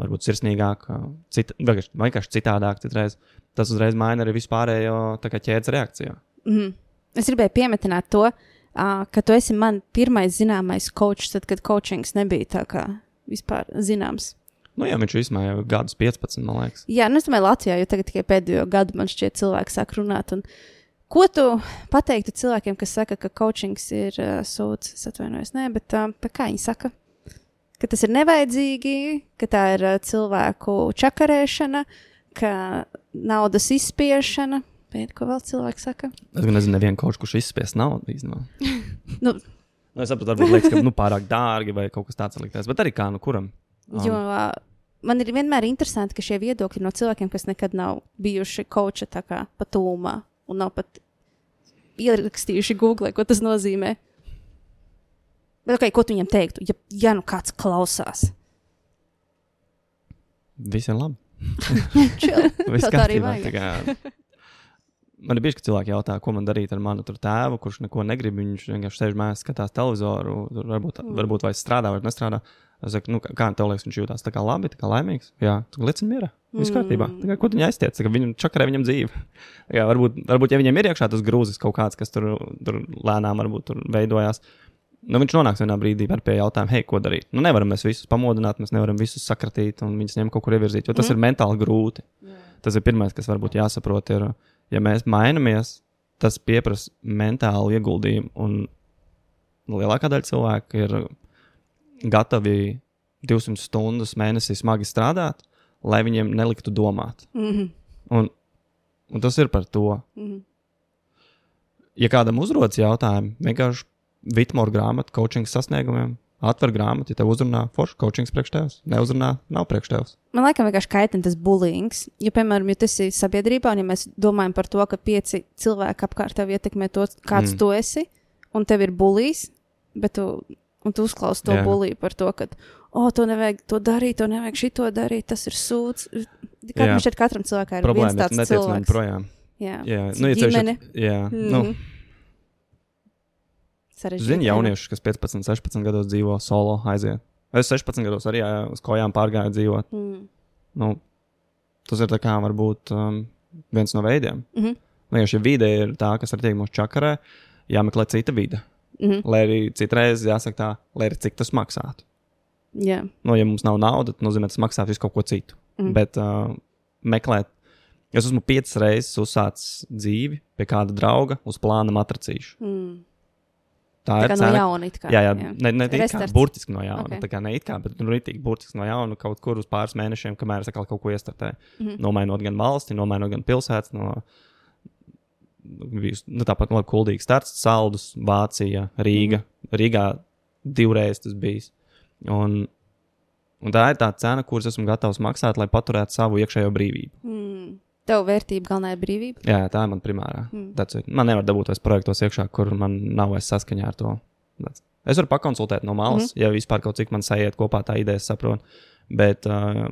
varbūt sirsnīgāk, uh, cit, vienkārši, citādāk, citreiz, tas uzreiz maina arī vispārējo ķēdes reakciju. Mm -hmm. Es gribēju piemetināt to, uh, ka tu esi man pirmais zināmais coach, tad, kad coachings nebija tā kā vispār zināms. Nu, jā, viņš īstenībā jau gadus 15, man liekas. Jā, nu es domāju, Latvijā, jo tagad tikai pēdējo gadu man šķiet, cilvēki sāk runāt. Un ko tu pateiktu cilvēkiem, kas saka, ka coachings ir uh, sūds? Es atvainojos, nē, bet uh, kā viņi saka? Ka tas ir nevajadzīgi, ka tā ir uh, cilvēku čakarēšana, ka naudas izspiešana. Pēc ko vēl cilvēki saka? Es nezinu, nevienu kaut kurš izspies naudu īstenībā. Nu, Nu, es saprotu, varbūt liekas, ka nu, pārāk dārgi vai kaut kas tāds likties. Bet arī kā, nu, kuram? Jo uh, man ir vienmēr interesanti, ka šie viedokļi no cilvēkiem, kas nekad nav bijuši kā patūmā un nav pat ierakstījuši Google, ko tas nozīmē. Bet, okay, ko tu viņam teiktu, ja, ja nu kāds klausās? Viss ir labi. Viss kārtībā. tā kā- Man ir bieži, ka cilvēki jautā, ko man darīt ar manu tēvu, kurš neko negrib. Viņš vienkārši sēž mājās, skatās televizoru, varbūt, Mm. mm. varbūt vai strādā, vai nestrādā. Es saku, nu, kā tev liekas, viņš jūtas tā kā labi, tā kā laimīgs. Jā, tu liecini mierā. Viss Mm. kārtībā. Tā kā, ko tu viņai aiztiec? Viņam čakarē viņam dzīve. Jā, varbūt, varbūt, ja viņam ir iekšā tas grūzis kaut kāds, kas tur, tur lēnām varbūt tur veidojās, nu, viņš nonāks vienā brīdī pie jautājuma, hei, ko darīt. Nu, nevaram mēs visus pamodināt, mēs nevaram visus sakratīt un viņus ņemt kaut kur ievirzīt, jo tas mm. ir mentāli grūti. Jā. Tas ir pirmais, kas varbūt jāsaprot, ir, ja mēs mainamies, tas prasa mentālu ieguldījumu. Un lielākā daļa cilvēku ir gatavi 200 stundas mēnesī smagi strādāt, lai viņiem neliktu domāt. Mm -hmm. un, un tas ir par to. Mm -hmm. Ja kādam uzrodas jautājumi, vienkārši Vitmora grāmata, coaching sasniegumiem, atver grāmatu, ja tev uzrunā foršs coaching priekš tevis, neuzrunā, nav priekš tevis. Man liekas, vienkārši kaitina tas bullyings. Jo, piemēram, ja tas ir sabiedrībā, un ja mēs domājam par to, ka pieci cilvēki apkārt tev ietekmē to, kāds mm. tu esi, un tev ir bullijs, bet tu, tu uzklausi to bulīju par to, ka, oh, to nevajag to darīt, to nevajag šito darīt, tas ir sūds. Katram šeit katram cilvēkam ir Problēma, viens tāds cilvēks. Projām. Jā, jā. Nu, ja ģimene. Šeit, jā. Mm -hmm. nu. Zini, jaunieši, kas 15, 16 gados dzīvo solo, aiziet. Es 16 gados arī uz kājām pārgāju dzīvot. Mm. Nu, tas ir kā varbūt um, viens no veidiem. Mm -hmm. Vienkārši, ja vide ir tā, kas ar tiek mūsu čakarē, jāmeklē cita vide. Mm -hmm. Lai arī citreiz jāsaka tā, lai arī cik tas maksātu. Yeah. Nu, ja mums nav naudas, tad nozīmē, tas maksā visu kaut ko citu. Mm. Bet uh, meklēt, es esmu piecas reizes uzsācis dzīvi pie kāda drauga uz plāna matracīšu. Mm. Tā, tā ir cena. No jauna, kā, jā, jā, jā. Ne, ne tā kā burtiski no jauna. Okay. Tā kā ne it kā, bet nu, rītīgi burtiski no jauna kaut kur uz pāris mēnešiem, kamēr es atkal kaut ko iestartēju. Mm -hmm. Nomainot gan valsti, nomainot gan pilsētas. No, nu, tāpat no Kuldīgas starts, Saldus, Vācija, Rīga. Mm -hmm. Rīgā divreiz tas bijis. Un, un tā ir tā cena, kuras esmu gatavs maksāt, lai paturētu savu iekšējo brīvību. Mm. Tev vērtība galvenā ir brīvība? Jā, tā ir mana primārā. Mm. Man nevar dabūt vairs projektos iekšā, kur man nav vairs saskaņā ar to. That's. Es varu pakonsultēt no malas, mm -hmm. ja vispār kaut cik man sajiet kopā tā ideja, saprotu. Bet uh,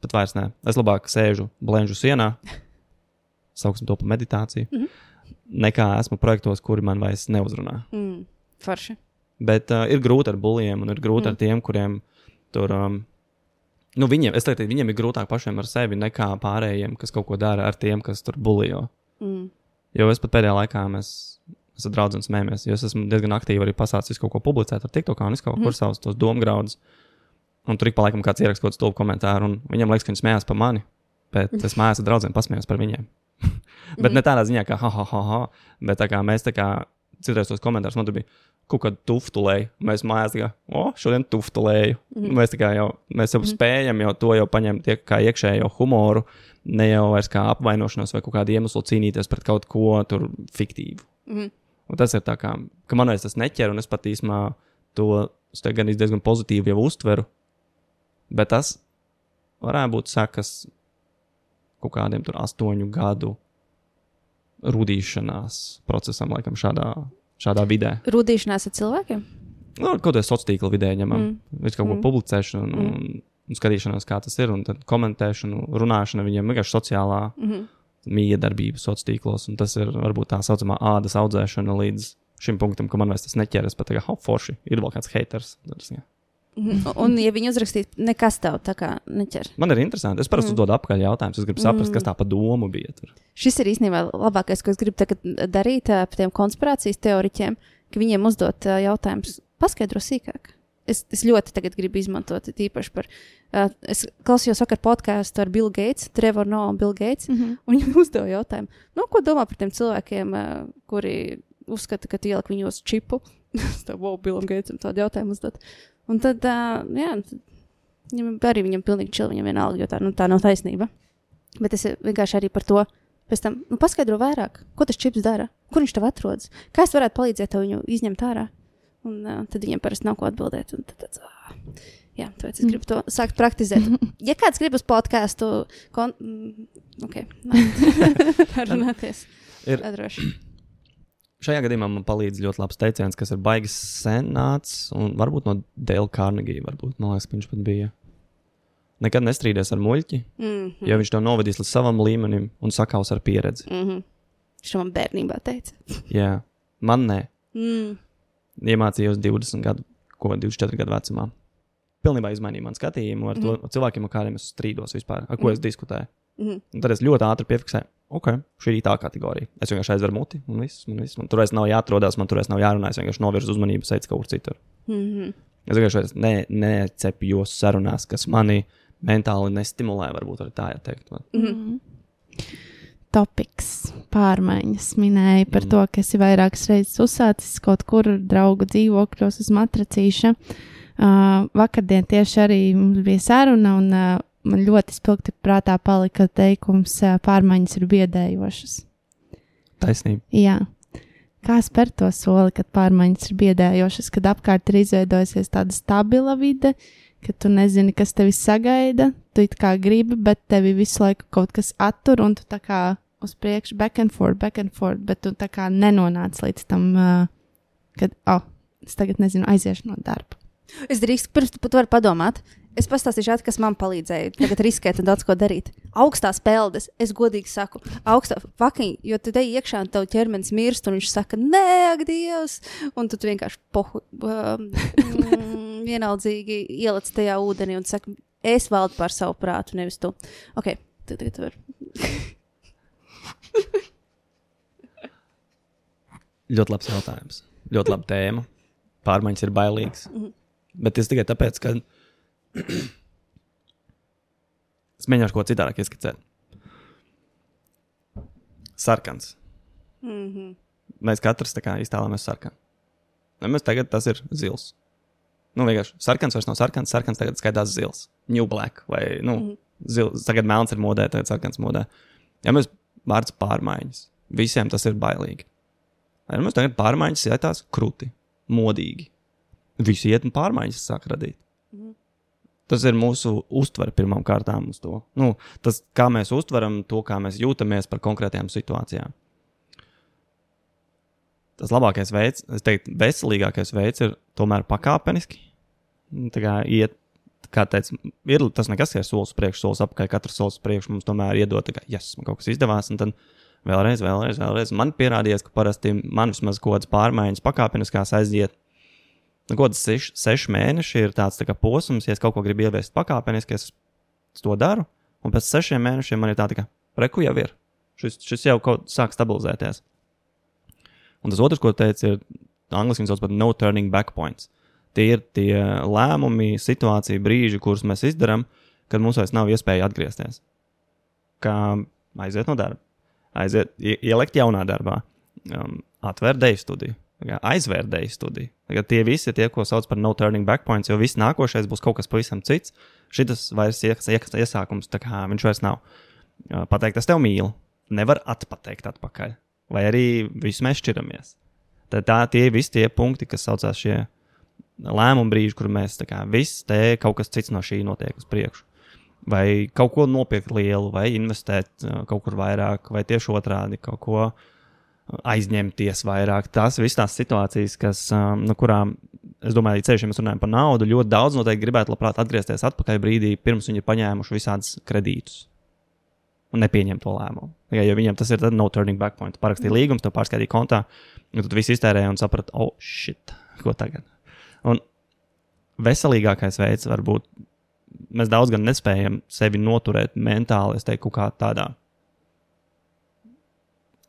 pat vairs nē. Es labāk sēžu blēņu sienā, sauksim to par meditāciju, mm -hmm. nekā esmu projektos, kuri man vairs neuzrunā. Mm. Forši. Bet uh, ir grūti ar buļļiem, un ir grūti mm. ar tiem, kuriem tur. Um, nu, viņiem, es teiktu, viņiem ir grūtāk pašiem ar sevi nekā pārējiem, kas kaut ko dara ar tiem, kas tur buļļo. Mm. Jo es pat pēdējā laikā mēs, mēs ar draugiem smējamies, jo es esmu diezgan aktīvi arī pasācis kaut ko publicēt ar TikTok un kaut mm. kur savus tos domgraudus. Un tur ik pa laikam kāds ieraksta kaut kādu stulbu komentāru, un viņam liekas, ka viņš smējās par mani, bet es mājās ar draugiem pasmējos par viņiem. bet mm. ne tādā ziņā, ka ha, ha, ha, ha, bet tā kā mēs tā kā citreiz tos komentārus man tur bija kaut kādu tuftulēju. Mēs mājās kā, o, šodien tuftulēju. Mm -hmm. Mēs, jau, mēs jau mm -hmm. spējam jau to jau paņemt tie, kā iekšējo humoru, ne jau vairs kā apvainošanos vai kaut kādu iemeslu cīnīties pret kaut ko tur fiktīvu. Mm -hmm. Un tas ir tā kā, ka man tas neķer, un es pat īsumā to gan diezgan pozitīvi jau uztveru. Bet tas varētu būt sekas kaut kādiem tur astoņu gadu rudīšanās procesam, laikam, šādā šādā vidē. Rudīšanās ar cilvēkiem? Nu, kaut kādā sociālā tīkla vidē ņemam. Mm. Visu kaut ko mm. publicēšanu un, mm. un, skatīšanos, kā tas ir, un tad komentēšanu, runāšana viņiem vienkārši sociālā mm -hmm. miedarbība sociālos tīklos. Un tas ir varbūt tā saucamā ādas audzēšana līdz šim punktam, ka man vairs tas neķeras. Pat kā, oh, forši, ir vēl kāds haters. Tas, jā. Mhm. Un, ja viņi uzrakstītu, nekas tev tā kā neķer. Man ir interesanti. Es parasti mm. uzdodu apakaļ jautājumus. Es gribu saprast, mm. kas tā pa domu bija. Tur. Šis ir īstenībā labākais, ko es gribu darīt par tiem konspirācijas teoriķiem, ka viņiem uzdot jautājumus, paskaidro sīkāk. Es, es ļoti gribu izmantot īpaši par. Uh, es klausījos vakar podkāstu ar Billu Gates, Trevor No un Bill Gates. Mm -hmm. Un viņam uzdeva jautājumu, nu, ko domā par tiem cilvēkiem, uh, kuri uzskata, ka tu ieliek viņos čipu. Es tev, wow, Billam Gatesam tādu jautājumu uzdot. Un tad, uh, jā, viņam arī viņam pilnīgi čili, viņam vienalga, jo tā, nu, tā nav taisnība. Bet es vienkārši arī par to pēc tam nu, paskaidroju vairāk, ko tas čips dara, kur viņš tev atrodas, kā es varētu palīdzēt tev viņu izņemt ārā. Un uh, tad viņiem parasti nav ko atbildēt. Tad, tad, uh, jā, tāpēc es gribu to sākt praktizēt. Ja kāds grib uz podkāstu, kon... Ok, runāties. Ir. Šajā gadījumā man palīdz ļoti labs teiciens, kas ir baigs senāts, un varbūt no Dēla Kārnegija, varbūt man liekas, viņš pat bija. Nekad nestrīdies ar muļķi, mm -hmm. ja viņš to novadīs līdz savam līmenim un sakaus ar pieredzi. Mm -hmm. Viņš man bērnībā teica. Jā, man nē. Mm. Iemācījos 20 gadu, ko 24 gadu vecumā. Pilnībā izmainīja man skatījumu ar mm -hmm. to mhm. cilvēkiem, ar kādiem es strīdos vispār, ar ko mm -hmm. es diskutēju. Mm -hmm. Un tad es ļoti ātri piefiksēju, ok, šī ir tā kategorija. Es vienkārši aizveru muti, un viss, man, viss. man tur vairs nav jāatrodas, man tur vairs nav jārunā. Es vienkārši novirzu uzmanību, sēdzu kaut kur citur. Mm -hmm. Es vienkārši ne, necepjos sarunās, kas mani mentāli nestimulē, varbūt arī tā jāteikt. Mm -hmm. Topiks, pārmaiņas minēja par Mm. to, ka esi vairākas reizes uzsācis kaut kur draugu dzīvokļos uz matracīša. Uh, vakardien tieši arī mums bija saruna, un uh, man ļoti spilgti prātā palika teikums, uh, pārmaiņas ir biedējošas. Taisnība. Jā. Kā spēr to soli, kad pārmaiņas ir biedējošas, kad apkārt ir izveidojusies tāda stabila vide, ka tu nezini, kas tevi sagaida, tu it kā gribi, bet tevi visu laiku kaut kas attur, un tu tā kā uz priekšu, back and forth, back and forth, bet tu tā kā nenonāc līdz tam, uh, kad, oh, es tagad nezinu, aiziešu no darba. Es drīkstu, pirms tu par to padomāt. Es pastāstīšu, ātri, kas man palīdzēja tagad riskēt un daudz ko darīt. Augstās peldes, es godīgi saku, augstā fucking, jo tu te iekšā un tev ķermenis mirst, un viņš saka, nē, ak, Dievs! Un tu, tu vienkārši pohu, um, vienaldzīgi ieliec tajā ūdenī un saka, es valdu pār savu prātu, nevis tu. Ok, tad tagad tu vari. Ļoti labs jautājums. Ļoti laba tēma. Pārmaiņas ir bailīgas. Mhm. Bet tas tikai tāpēc, ka es mēģināšu ko citādāk ieskicēt. Sarkans. Mm -hmm. Mēs katrs tā kā iztēlojamies sarkanu. Mēs tagad tas ir zils. Nu, vienkārši sarkans vairs nav sarkans, sarkans tagad skaitās zils. New black vai, nu, Mhm. zils. Tagad melns ir modē, tagad sarkans modē. Ja mēs vārds pārmaiņas, visiem tas ir bailīgi. Ja mums tagad pārmaiņas ietās krūti, modīgi. Visi iet un pārmaiņas sāk radīt. Mhm. Tas ir mūsu uztvere pirmām kārtām uz to. Nu, tas, kā mēs uztveram to, kā mēs jūtamies par konkrētajām situācijām. Tas labākais veids, es teiktu, veselīgākais veids ir tomēr pakāpeniski. Nu, Tā kā iet, kā teicu, ir tas nekas, ka ir solis uz priekšu, solis apakaļ, katrs solis uz priekšu mums tomēr iedod, ka, yes, man kaut kas izdevās, un tad vēlreiz, vēlreiz, vēlreiz. Man pierādījās, ka parasti man vismaz kaut kādas pārmaiņas pakāpeniskās aiziet. Nu, kaut kāds seši, mēneši ir tāds tā posms, ja es kaut ko gribu ieviest pakāpeniski, es to daru, un pēc sešiem mēnešiem man ir tā, tā kā, reku jau ir. Šis, šis jau kaut sāk stabilizēties. Un tas otrs, ko teicu, ir angļuiski sauc par no turning back points. Tie ir tie lēmumi, situācija, brīži, kurus mēs izdarām, kad mums vairs nav iespēja atgriezties. Kā aiziet no darba, aiziet, ie- ielikt jaunā darbā, um, atvērt deju studiju, tā kā aizvērt deju studiju. Tagad tie visi ir tie, ko sauc par no turning back points, jo viss nākošais būs kaut kas pavisam cits. Šis vairs ies, ies, iesākums, tā kā viņš vairs nav. Pateikt, es tevi mīlu, nevar atpateikt atpakaļ vai arī visu mēs šķiramies. Tad tā tie visi tie punkti, kas saucās šie lēmumu brīži, kur mēs kā viss te kaut kas cits no šī notiek uz priekšu. Vai kaut ko nopirkt lielu, vai investēt kaut kur vairāk, vai tieši otrādi kaut ko uh, aizņemties vairāk. Tās visas tās situācijas, kas, um, no kurām, es domāju, ja ceļš, ja mēs runājam par naudu, ļoti daudz noteikti gribētu labprāt atgriezties atpakaļ brīdī, pirms viņi ir paņēmuši visādus kredītus un nepieņem to lēmumu. Tikai, jo viņiem tas ir tad no turning back point. Parakstīja līgumu, to pārskaitīja kontā, un tad viss iztērēja un saprata, oh, shit, ko tagad. Un veselīgākais veids var būt, mēs daudz gan nespējam sevi noturēt mentāli, es teiktu, kā tādā.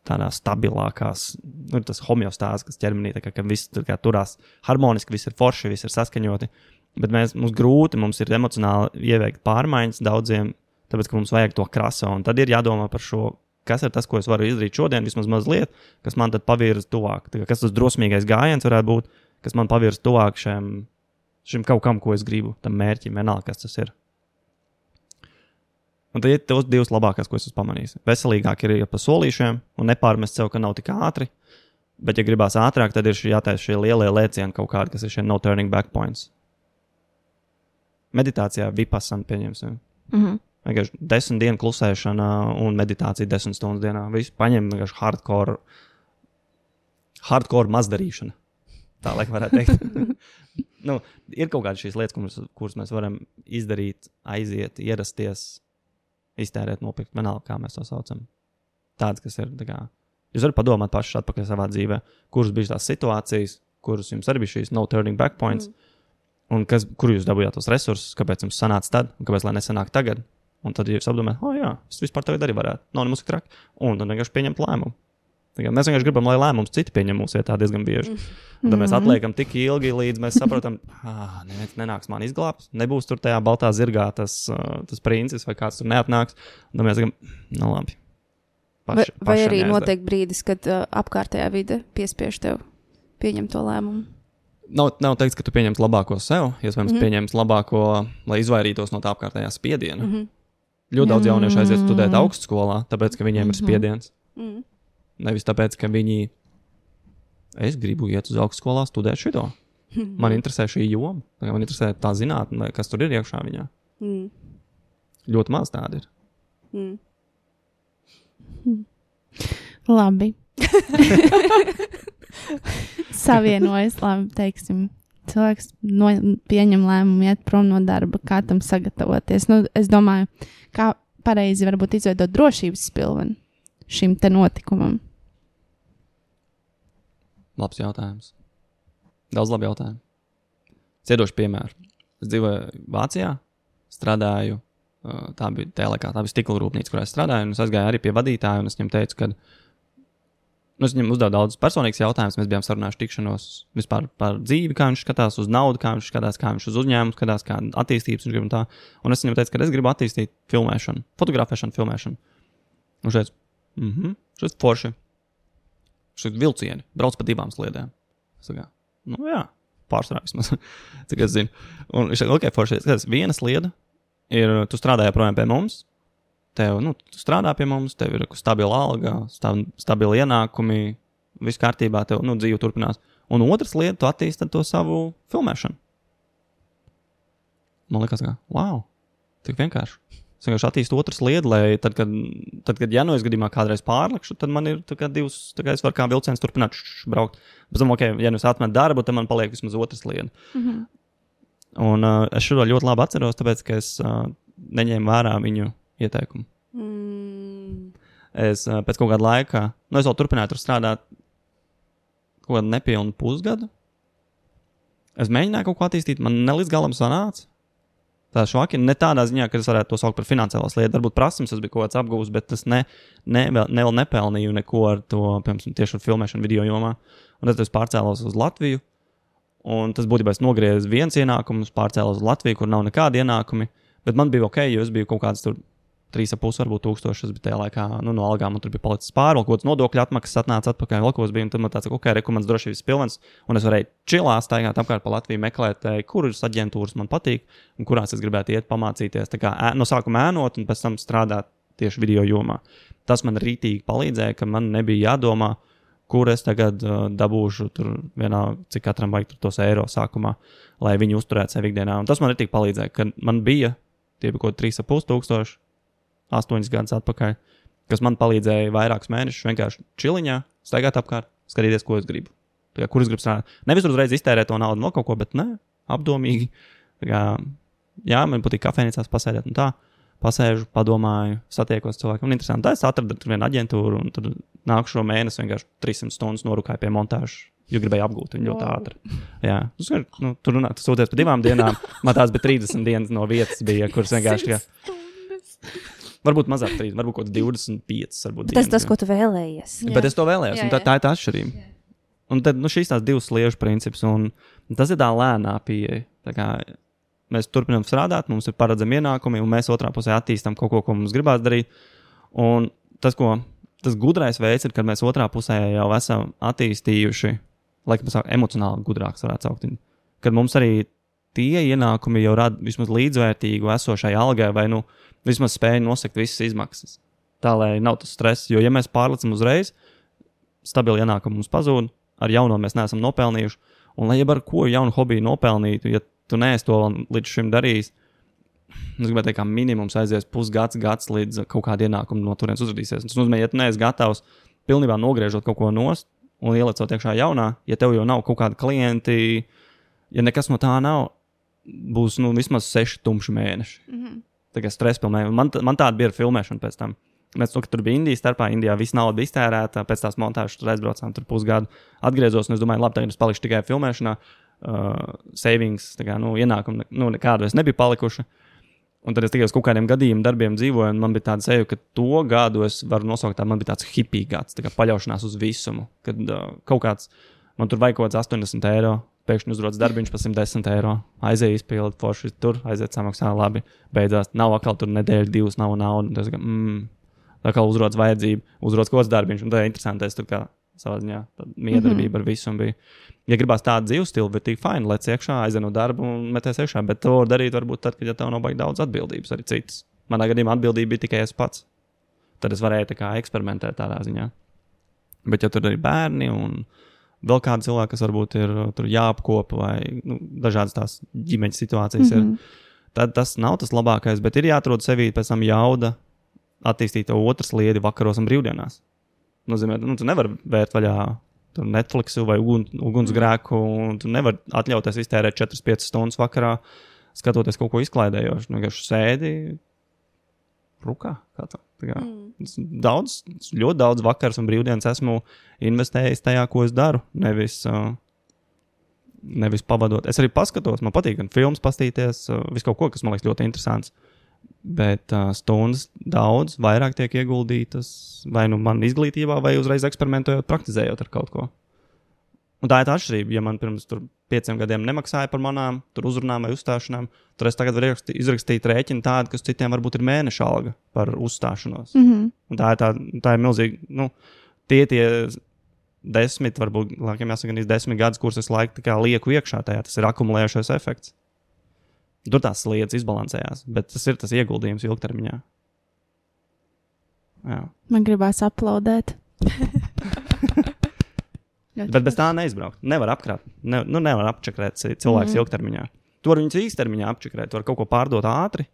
Tādā stabilākās, nu, tas homeostāzes, kas ķermenī tā kā, ka viss tur kā turās harmoniski, viss ir forši, viss ir saskaņoti. Bet mēs, mums grūti, mums ir emocionāli ieveikt pārmaiņas daudziem, tāpēc, ka mums vajag to krasu. Un tad ir jādomā par šo, kas ir tas, ko es varu izdarīt šodien, vismaz mazliet, kas man pavirza tuvāk. Tā kā, kas tas drosmīgais gājiens varētu būt, kas man pavirza tuvāk šiem, šim kaut kam, ko es gribu, tam mērķim, vienalga, kas tas ir. Un tie ir tos divas labākās, ko es esmu pamanījis. Veselīgāk ir ja pa solīšiem un nepārmest sev, ka nav tik ātri. Bet, ja gribās ātrāk, tad ir šī jātaisa šie lielie lēcieni kaut kādi, kas ir šie no turning back points. Meditācijā vipassana pieņemsim. Mm -hmm. Vienkārši desmit dienu klusēšana un meditācija desmit stundas dienā. Visu paņem vienkārši hardcore, hardcore mazdarīšana. Tā laikam varētu teikt. nu, ir kaut kādas šīs lietas, kuras mēs varam izdarīt, aiziet, ierasties, iztērēt, nopirkt, vienalga, kā mēs to saucam. Tādas, kas ir. Kā, jūs varat padomāt paši atpakaļ savā dzīvē, kuras bija tās situācijas, kuras jums arī bija šīs no turning back points. Mm. Un kas, kur jūs dabūjāt tos resursus, kāpēc jums sanāca tad, un kāpēc lai nesanāk tagad? Un tad jūs apdomājat, oh, jā, es vispār tagad arī varētu. Nav nemaz tik traki. Un tad vienkārši pieņemt lēmumu. Mēs vienkārši gribam, lai lēmums citi pieņem mūsu vietā diezgan bieži. Un tad mēs atliekam tik ilgi, līdz mēs saprotam, ka neviens nenāks man izglābt. Nebūs tur tajā baltā zirgā tas, tas princis vai kāds tur neatnāks. Tad mēs sakām, nu labi. Vai, Paši, vai pašam arī jāizdara. notiek brīdis, kad uh, apkārtējā vide piespiež tev pieņemt to lēmumu? Nav, nav teikts, ka tu pieņemsi labāko sev, iespējams, mm -hmm. pieņemsi labāko, lai izvairītos no tā apkārtējā spiediena. Mm -hmm. Ļoti daudz jauniešu aiziet studēt augstskolā, tāpēc, ka viņiem mm -hmm. ir spiediens. Mm -hmm. Nevis tāpēc, ka viņi. Es gribu iet uz augstsskolā, studēt šo. Man interesē šī joma, man interesē tā zinātnē, kas tur ir iekšā viņā. Mm. Ļoti maz tādu ir. Mm. Labi. Savienojas, labi, teiksim. Cilvēks no, pieņem lēmumu, iet prom no darba, kā tam sagatavoties. Nu, es domāju, kā pareizi varbūt izveidot drošības spilvenu šim te notikumam. Labs jautājums. Daudz labu jautājumu. Ciedošu piemēru. Es dzīvoju Vācijā, strādāju. uh, Tā bija tā laikā, tā bija stikla rūpnīca, kurā es strādāju. Es aizgāju arī pie vadītāja, un es viņam teicu, ka nu, es viņam uzdevu daudz personīgus jautājumus. Mēs bijām sarunājuši tikšanos vispār par dzīvi, kā viņš skatās uz naudu, kā viņš skatās, kā viņš uz uzņēmumu skatās, kā attīstības viņš grib un tā. Un es viņam teicu, ka es gribu attīstīt filmēšanu, fotografēšanu, filmēšanu. Un šeit, mhm, šeit forši. Šeit vilcieni, brauc pa divām sliedēm. Es saku, nu jā, pārsvarā vismaz. Cik es zinu. Un viņš saka, ok, forši. Skaties, viena slieda ir, tu strādā joprojām pie mums. Tev, nu, tu strādā pie mums, tev ir stabila alga, stab, stabili ienākumi, viss kārtībā, tev nu, dzīve turpinās. Un otrs lieta, tu attīsti to savu filmēšanu. Man liekas, ka, wow, tik vienkārši. Es vienkārši attīstu otru sliedu, lai tad, kad, tad, kad ja nu es gadījumā kādreiz pārlikšu, tad man ir divas, tā kā es varu kā vilciens turpināt šš, braukt. Pēc tam, ok, ja nu es atmetu darbu, tad man paliek vismaz otrs slieda. Mm -hmm. Un uh, es šo ļoti labi atceros, tāpēc, ka es uh, neņēmu vērā viņu ieteikumu. Mm. Es uh, pēc kaut kāda laika, nu, es vēl turpināju tur strādāt kaut kādu nepilnu pusgadu. Es mēģināju kaut ko attīstīt, man ne līdz galam sanāca. Tā švaki ne tādā ziņā, ka es varētu to saukt par finansiālo sliedu. Varbūt prasības es biju kaut kāds apgūts, bet es ne, ne, vēl, ne, vēl nepelnīju neko ar to, piemēram, tieši ar filmēšanu video jomā. Un tad es pārcēlos uz Latviju. Un tas būtībā es nogriezu viens ienākums, pārcēlos uz Latviju, kur nav nekādi ienākumi. Bet man bija ok, jo es biju kaut kāds tur 3,5, varbūt tūkstoši. Tas bija tajā laikā, nu, no algām, tur bija palicis pāri, kaut kāds nodokļu atmaksas atnāca atpakaļ, vēl kaut kas bija. Tad man tāds, ok, rekomendācijas drošības pilns, un es varēju čilā staigāt apkārt pa Latviju, meklēt, eh, kuras aģentūras man patīk, un kurās es gribētu iet pamācīties. Tā kā no sākuma ēnot, un pēc tam strādāt tieši video jomā. Tas man rītīgi palīdzēja, ka man nebija jādomā, kur es tagad uh, dabūšu tur vienā, cik katram vajag tos eiro sākumā, lai viņi uzturētu sevi ikdienā. Un tas man arī palīdzēja, ka man bija tie bija kaut kādi 3,5 tūkstoši, 8 gadus atpakaļ, kas man palīdzēja vairākus mēnešus vienkārši čiliņā, staigāt apkārt, skatīties, ko es gribu. Kā, kur es gribu strādāt? Nevis uzreiz iztērēt to naudu no kaut ko, bet nē, apdomīgi. Kā, jā, man patīk kafejnīcās pasēdēt un tā. Pasēžu, padomāju, satiekos cilvēkiem. Un interesanti, tā es atradu tur vienu aģentūru, un tur nākušo mēnesi vienkārši 300 stundas norūkāju pie montāžas. Jo gribēju apgūt viņu ļoti ātri. Jā, tas. Nu, tur runā, tas sūties par divām dienām. Man tās bija 30 dienas no vietas, bija, kuras vienkārši. Jā, varbūt mazāk, 30, varbūt kaut kāds 25. Varbūt, Tas dienas, tas, jā. ko tu vēlējies. Jā. Bet es to vēlējos, Jā, un tā, jā. tā ir tā atšķirība. Un tad nu, šīs tās divas sliežu princips, un tas ir tā lēnā pieeja. Tā kā Mēs turpinām strādāt, mums ir paredzami ienākumi, un mēs otrā pusē attīstām kaut ko, ko mums gribās darīt. Un tas, ko, tas gudrais veids ir, kad mēs otrā pusē jau esam attīstījuši, laikam, emocionāli gudrāks, varētu saukt. Kad mums arī tie ienākumi jau rada vismaz līdzvērtīgu esošai algai, vai nu vismaz spēj nosakt visas izmaksas. Tā lai nav tas stress, jo ja mēs pārlecam uzreiz, stabili ienākumi mums pazūd, ar jauno mēs neesam nopelnījuši. Un lai jau ar ko jaunu hobiju nopelnītu, ja tu neesi to līdz šim darījis, es gribētu teikt, ka minimums aizies pusgads, gads līdz kaut kāda ienākuma no turienes uzrādīsies. Tas nozīmē, ja tu neesi gatavs pilnībā nogriežot kaut ko nost un ielicot iekšā jaunā, ja tev jau nav kaut kādi klienti, ja nekas no tā nav, būs nu, vismaz seši tumši mēneši. Mm -hmm. Tā kā stresa pilnē. Man, man tāda bija ar filmēšanu pēc tam. Mēs ka tur bija Indijas starpā, Indijā viss nauda bija iztērēta, pēc tās montāžas tur aizbraucām tur pusgadu. Atgriezos, es domāju, labi, tagad es palikšu tikai filmēšanā. Uh, savings, kā, nu, ienākumi nu, nekādu vairs nebija palikuši. Un tad es tikai uz kaut kādiem gadījumiem, darbiem dzīvoju, un man bija tāda sajūta, ka to gadu es varu nosaukt, tā man bija tāds hipīgi gads, tā kā paļaušanās uz visumu. Kad uh, kaut kāds, man tur vajag kaut kāds 80 eiro, pēkšņi uzrodas darbiņš par 110 eiro, aizēja izpildīt, forši tur, aiziet samaksā, labi, beidzās. Nav atkal tur nedēļa, divas, nav naudas. Mm, tā kā uzrodas vajadzība, uzrodas kaut kāds darbiņš, un tā ir interesanti, es tur kā savā ziņā miedarbība mm -hmm. ar visu bija. Ja gribās tādu dzīves stilu, bet tik fini, lec iekšā, aizej no darba un meties iekšā, bet to var darīt varbūt tad, kad ja tev nav baigi daudz atbildības arī citas. Manā gadījumā atbildība bija tikai es pats. Tad es varēju tā kā eksperimentēt tādā ziņā. Bet ja tur ir bērni un vēl kādi cilvēki, kas varbūt ir tur jāapkopa vai nu, dažādas tās ģimeņa situācijas, mm -hmm. ir, tad tas nav tas labākais, bet ir jāatrod sevī pēc tam jauda attīstīt to otru sliedi vakaros un brīvdienās nozīmē, nu, tu nevari vērt vaļā Netflix vai ugun, ugunsgrēku, un tu nevari atļauties iztērēt 4-5 stundas vakarā, skatoties kaut ko izklaidējošu. Nu, vienkārši sēdi rukā. Tā, tā kā, mm. Daudz, ļoti daudz vakars un brīvdienas esmu investējis tajā, ko es daru. Nevis, nevis pavadot. Es arī paskatos, man patīk gan filmas, pastīties, visu kaut ko, kas man liekas ļoti interesants. Bet stundas daudz vairāk tiek ieguldītas vai nu man izglītībā, vai uzreiz eksperimentējot, praktizējot ar kaut ko. Un tā ir tā atšķirība. Ja man pirms pieciem gadiem nemaksāja par manām uzrunām vai uzstāšanām, tad es tagad varu izrakstīt rēķinu tādu, kas citiem varbūt ir mēneša alga par uzstāšanos. Mm -hmm. Un tā ir, tā, tā ir milzīga. Nu, tie tie desmit, varbūt laikam jāsaka, gan desmit gadus, kurus es laiku lieku iekšā tajā, tas ir akumulējošais efekts. Tur tās lietas izbalansējās, bet tas ir tas ieguldījums ilgtermiņā. Jā. Man gribās aplaudēt. bet bez tā neizbraukt. Nevar apkrāt. Ne, nu, nevar apčakarēt cilvēku mm -hmm. ilgtermiņā. Tu vari viņus īstermiņā apčakarēt, tu vari kaut ko pārdot ātri.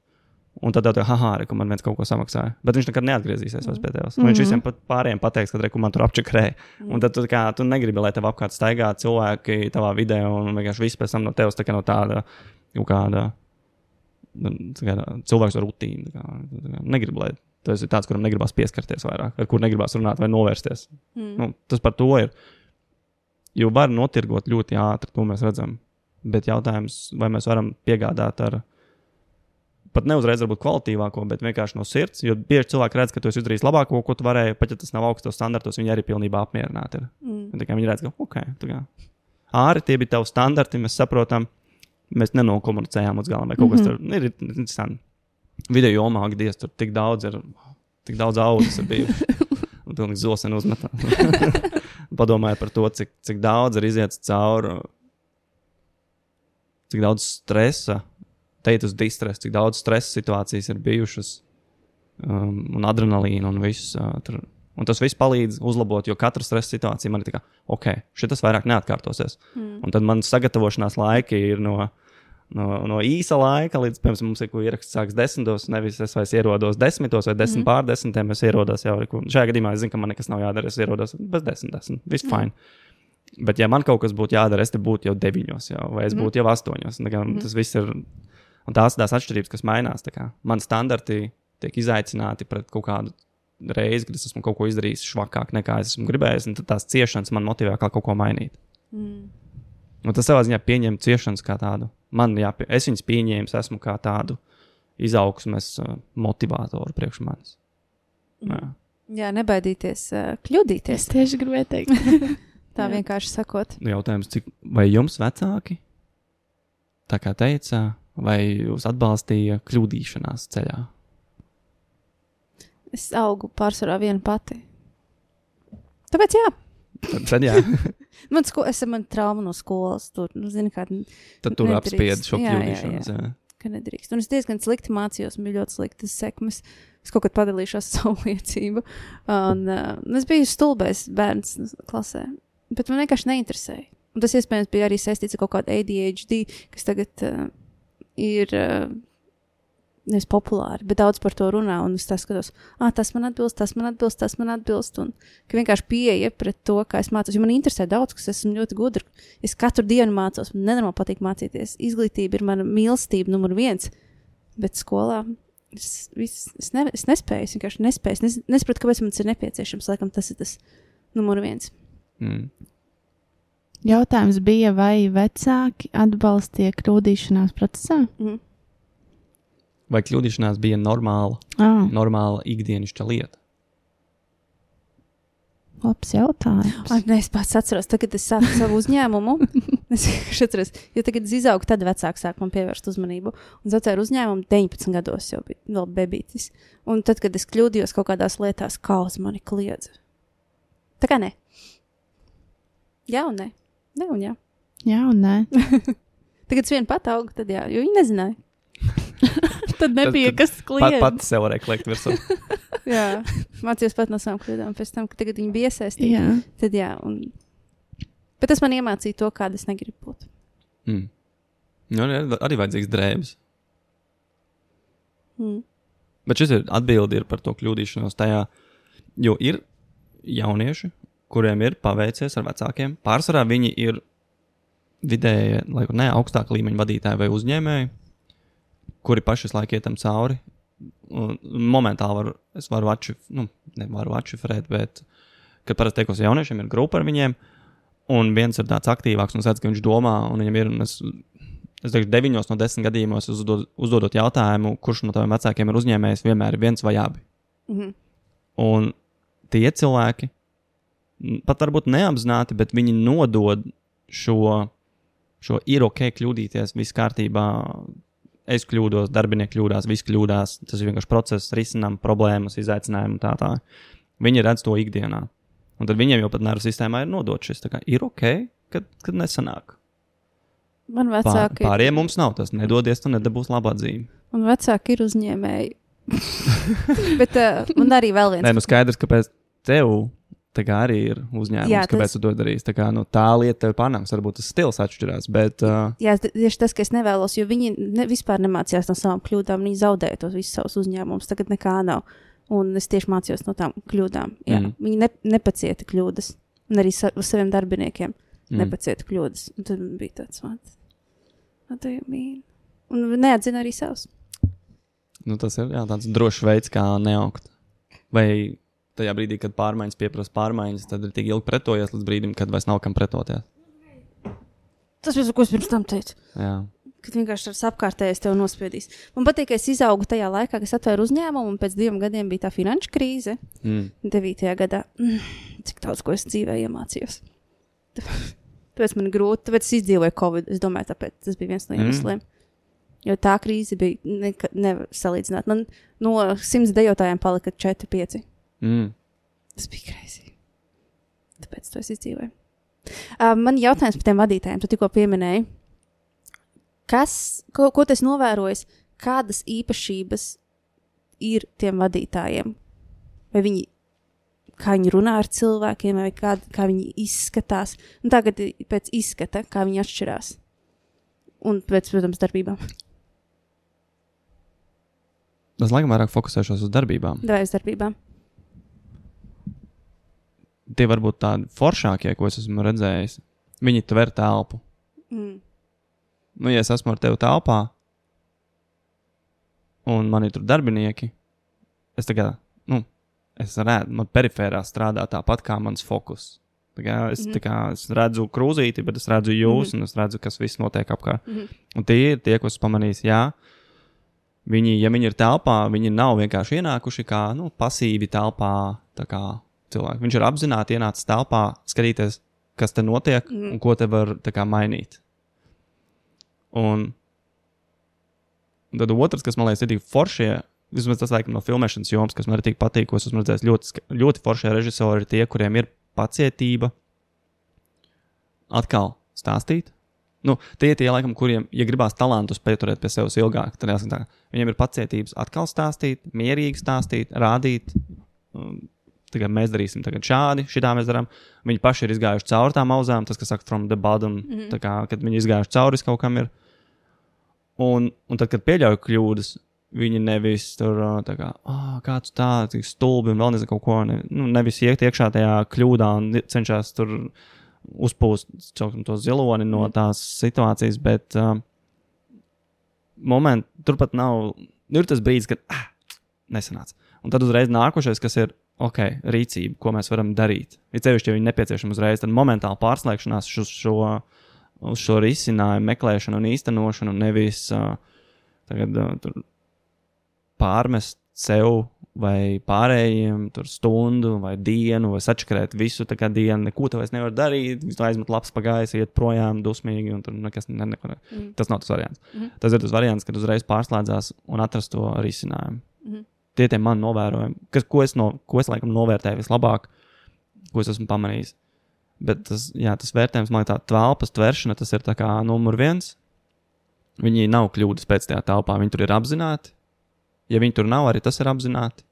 Un tad jau tā, ah, ka man viens kaut ko samaksāja. Bet viņš nekad neatgriezīsies vairs pie tevis. Mm -hmm. Viņš visiem pārējiem pateiks, ka reku man tur apčakarēja. Mm -hmm. Un tad tu, kā, tu negribi, lai tev apkārt staigā cilvēki tavā vidē, un vienkārši viss pēc tam no tevis tā kā no tāda kaut kāda Nu, cilvēks ar rutīnu. Kā, kā, negrib, lai tas ir tāds, kuram negribas pieskarties vairāk, ar kur negribas runāt vai novērsties. Mm. Nu, tas par to ir. Jo var notirgot ļoti ātri, to mēs redzam. Bet jautājums, vai mēs varam piegādāt ar pat ne uzreiz varbūt kvalitīvāko, bet vienkārši no sirds. Jo bieži cilvēki redz, ka tu esi izdarījis labāko, ko tu varēji, pat ja tas nav augstos standartos, viņi arī pilnībā apmierināti ir. Mm. Viņi redz, ka ok, tā kā ārā tie bija tavi standarti, mēs saprotam, mēs nenokomunicējām līdz galam, vai kaut kas mm -hmm. tur ir interesanti. Video jomā, gadies tur tik daudz ir, tik daudz audzes ir bijuši. Un pilnīgi zoseni uzmetā. Padomājiet par to, cik, cik daudz ir iziet cauri, cik daudz stresa, teikt uz distresa, cik daudz stresa situācijas ir bijušas, um, un adrenalīna un viss. Uh, tur. Un tas viss palīdz uzlabot, jo katra stresa situācija man ir tā, ka, ok, šis vairāk neatkārtosies. Mm. Un tad man sagatavošanās laiki ir no no, no īsa laika līdz, piemēram, mums ir ieraksts sāks desmitos, nevis es vairs ierodos desmitos vai desmit mm. pār desmitiem, es ierodos jau, kur, šajā gadījumā es zinu, ka man nekas nav jādara, es ierodos bez desmit, desmit, viss mm. fine. Bet, ja man kaut kas būtu jādara, es te būtu jau deviņos, jau, vai es mm. būtu jau astoņos. Kā, mm. Tas viss ir, un tās ir tās atšķirības, kas mainās. Man standarti tiek izaicināti pret kaut kādu reizi, kad es esmu kaut ko izdarījis švakāk nekā es esmu gribējis, un tās ciešanas man motivē kā kaut ko mainīt. Mm. Un tas savā ziņā pieņem ciešanas kā tādu man jāpie, es viņus pieņēmu, esmu kā tādu izaugsmes uh, motivātoru priekš manis. Jā. Jā, nebaidīties uh, kļūdīties. Es tieši gribēju teikt. Tā Jā. vienkārši sakot. Jautājums, cik vai jums vecāki, tā kā teica, vai jūs atbalstīja kļūdīšanās ceļā? Es augu pārsvarā viena pati. Tāpēc jā. Tad, tad jā. man, sko, es man trauma no skolas. Tur, nu, zini, kā, Tad tur apspiedi šo kļūdīšanos. Ka nedrīkst. Un es diezgan slikti mācījos, man bija ļoti sliktas sekmes. Es kaut kad padalīšos savu liecību. Un, uh, es biju stulbais bērns klasē, bet man vienkārši neinteresēja. Un tas iespējams bija arī saistīts ar kaut kādu ADHD, kas tagad uh, ir. Uh, nevis populāri, bet daudz par to runā. Un es skatos, ah, tas man atbilst, tas man atbilst, tas man atbilst. Un ka vienkārši pieeja pret to, kā es mācos. Jo man interesē daudz, kas esmu ļoti gudra. Es katru dienu mācos, man nenormāli patīk mācīties. Izglītība ir mana mīlestība numur viens. Bet skolā es, vis, es, ne, es nespēju, es vienkārši nespēju. Es nes, nesaprotu, kāpēc man tas ir nepieciešams. Laikam tas ir tas numur viens. Mm. Jautājums bija, vai vecāki atbalstīja kļūdīšanās procesā? Mm. Vai kļūdīšanās bija normāla, Ah, normāla ikdienišķa lieta? labs jautājums. Ai, nē, es pats atceros, tad, kad es sāku savu uzņēmumu. es atceros, jo tagad es izaugu, tad vecāki sāk man pievērst uzmanību. Un es atceros uzņēmumu 19 gados jau bija vēl bebītis. Un tad, kad es kļūdījos kaut kādās lietās, kā uz mani kliedza. Tā kā nē. Jā, un nē. Nē, un jā. Jā, un nē. Tagad es vien pat augu, tad jā, jo viņi nezināja. Tad nebija Tad- kas Pat, kliedz. pat sev varēja kliegt virsū. Jā, mācījos pat no savām kļūdām. Pēc tam, kad viņi bija iesaistīti, Jā. tad jā. Un... Bet tas man iemācīja to, kāda es negribu būt. Mm. Nu, arī, arī vajadzīgs drēbes. Mm. Bet šis ir atbildi ir par to kļūdīšanos tajā, jo ir jaunieši, kuriem ir paveicies ar vecākiem. Pārsvarā viņi ir vidēji, lai ne augstāka līmeņa vadītāji vai uzņēmēji, kuri paši visu laiku iet tam cauri. Un momentāli var, es varu atšifrēt, nu, nevaru atšifrēt, bet, kad parasti tiekos ar jauniešiem, ir grupa ar viņiem, un viens ir tāds aktīvāks un redz, ka viņš domā, un viņam ir, un es, es teikšu, deviņos no desmit gadījumos uzdod, uzdodot jautājumu, kurš no taviem vecākiem ir uzņēmējs, vienmēr ir viens vai abi. Mhm. Un tie cilvēki, pat varbūt neapzināti, bet viņi nodod šo, šo ir ok, kļūdīties, viss kārtībā. Es kļūdos, darbinieki kļūdās, viss kļūdās. Tas ir vienkārši process, risinām problēmas, izaicinājumu un tā tālāk. Viņi redz to ikdienā. Un tad viņiem jau pat nervu sistēmā ir nodots šis. tā Kā, ir ok, kad, kad nesanāk. Man Pār, vecāki, pārējiem mums nav tas. Nedodies, tu nedabūsi labā dzīve. man vecāki ir uzņēmēji. Bet uh, man arī vēl viens. Nē, nu skaidrs, kāpēc tev tā kā arī ir uzņēmums, Jā, tas- kāpēc tu to darīsi. Tā, kā, nu, tā lieta tev panāks, varbūt tas stils atšķirās, bet uh, Jā, tieši tas, ka es nevēlos, jo viņi ne, vispār nemācījās no savām kļūdām. Viņi zaudēja tos visus savus uzņēmumus. Tagad nekā nav. Un es tieši mācījos no tām kļūdām. Jā. Mm. Viņi ne, nepacieta kļūdas. Un arī sa, uz saviem darbiniekiem mm. nepacieta kļūdas. Un tad bija tāds mākslinieks. Un neatzina arī savus. nu, tas ir jā, tāds drošs veids, kā neaugt. Vai tajā brīdī, kad pārmaiņas pieprasa pārmaiņas, tad ir tik ilgi pretojies līdz brīdim, kad vairs nav kam pretoties. Tas viss, ko es pirms tam teicu. Jā. Kad vienkārši tas apkārtējais tev nospiedīs. Man patīk, ka es izaugu tajā laikā, kad es atvēru uzņēmumu, un pēc diviem gadiem bija tā finanšu krīze. Mm. 9. gadā. Mm, cik daudz ko es dzīvē iemācījos. Tāpēc man grūti, tāpēc es izdzīvoju Covid. Es domāju, tāpēc tas bija viens no Mm. iemesliem. Jo tā krīze bija salīdzināt. Man no simts dejotājiem palika 4, 5. Mm. Tas bija kreisīgi. Tāpēc to es izdzīvoju. Uh, man jautājums par tiem vadītājiem, tu tikko pieminēji. Kas, ko, ko tas novērojis, kādas īpašības ir tiem vadītājiem? Vai viņi, kā viņi runā ar cilvēkiem, vai kā, kā viņi izskatās? Un tagad ir pēc izskata, kā viņi atšķirās. Un pēc, protams, darbībām. Es laikam vairāk fokusēšos uz darbībām. Vai uz darbībām? Tie varbūt tādi foršākie, ko es esmu redzējis. Viņi tver telpu. Mm. nu, ja es esmu ar tevi telpā, un man ir tur darbinieki, es kā, nu, es redzu, man perifērā strādā tāpat kā mans fokus. Kā es, Mhm. tā kā es redzu krūzīti, bet es redzu jūs, Mhm. un es redzu, kas viss notiek apkārt. Mhm. Un tie ir tie, ko es pamanīju, jā. Viņi, ja viņi ir telpā, viņi nav vienkārši ienākuši kā nu, pasīvi telpā. tā kā Cilvēki. Viņš ir apzināti ienācis telpā, skatīties, kas te notiek Mhm. un ko te var kā, mainīt. Un tad otrs, kas man liekas, ir tik foršie, vismaz tas laikam no filmēšanas jomas, kas man arī patīk, ko es esmu redzējis, ļoti, ļoti foršie režisori ir tie, kuriem ir pacietība atkal stāstīt. Nu, tie ir tie, laikam, kuriem, ja gribās talantus pieturēt pie sevis ilgāk, tad jāsaka, viņiem ir pacietības atkal stāstīt, mierīgi stāstīt, rādīt. um, Tagad mēs darīsim tagad šādi, šitā mēs darām. Viņi paši ir izgājuši cauri tām auzām, tas, kas saka, from the bottom, mm. -hmm. kā, kad viņi izgājuši cauri kaut kam ir. Un, un tad, kad pieļauj kļūdas, viņi nevis tur tā kā, ah, kāds tāds - stulbi un vēl nezinu, kaut ko. Ne, nu, nevis iet iekšā tajā kļūdā un cenšas tur uzpūst cauksim, to ziloni no Mhm. tās situācijas, bet um, moment, turpat nav. Ir tas brīdis, kad ah, nesanāca. Un tad uzreiz nākošais, kas ir ok, rīcība, ko mēs varam darīt. Ir ceļš, ja viņi nepieciešami uzreiz, tad momentāli pārslēgšanās uz šo, uz šo risinājumu, meklēšanu un īstenošanu, nevis uh, tagad uh, pārmest sev vai pārējiem tur stundu vai dienu, vai sačakarēt visu tā kā dienu. Neko tu vairs nevari darīt, visu aizmet lapas pagājis, iet projām dusmīgi, un tur nekas ne, neko. Ne. Mm. Tas nav tas variants. Mhm. Tas ir tas variants, kad uzreiz pārslēdzās un atrast to risinājumu. Mhm. Tie tie mani novērojumi, kas, ko, es no, ko es laikam novērtēju vislabāk, ko es esmu pamanījis. Bet tas, jā, tas vērtējums, man liekas, tā telpas tvēršana, tas ir kā numur viens. Viņi nav kļūdas pēc tajā telpā, viņi tur ir apzināti. Ja viņi tur nav, arī tas ir apzināti.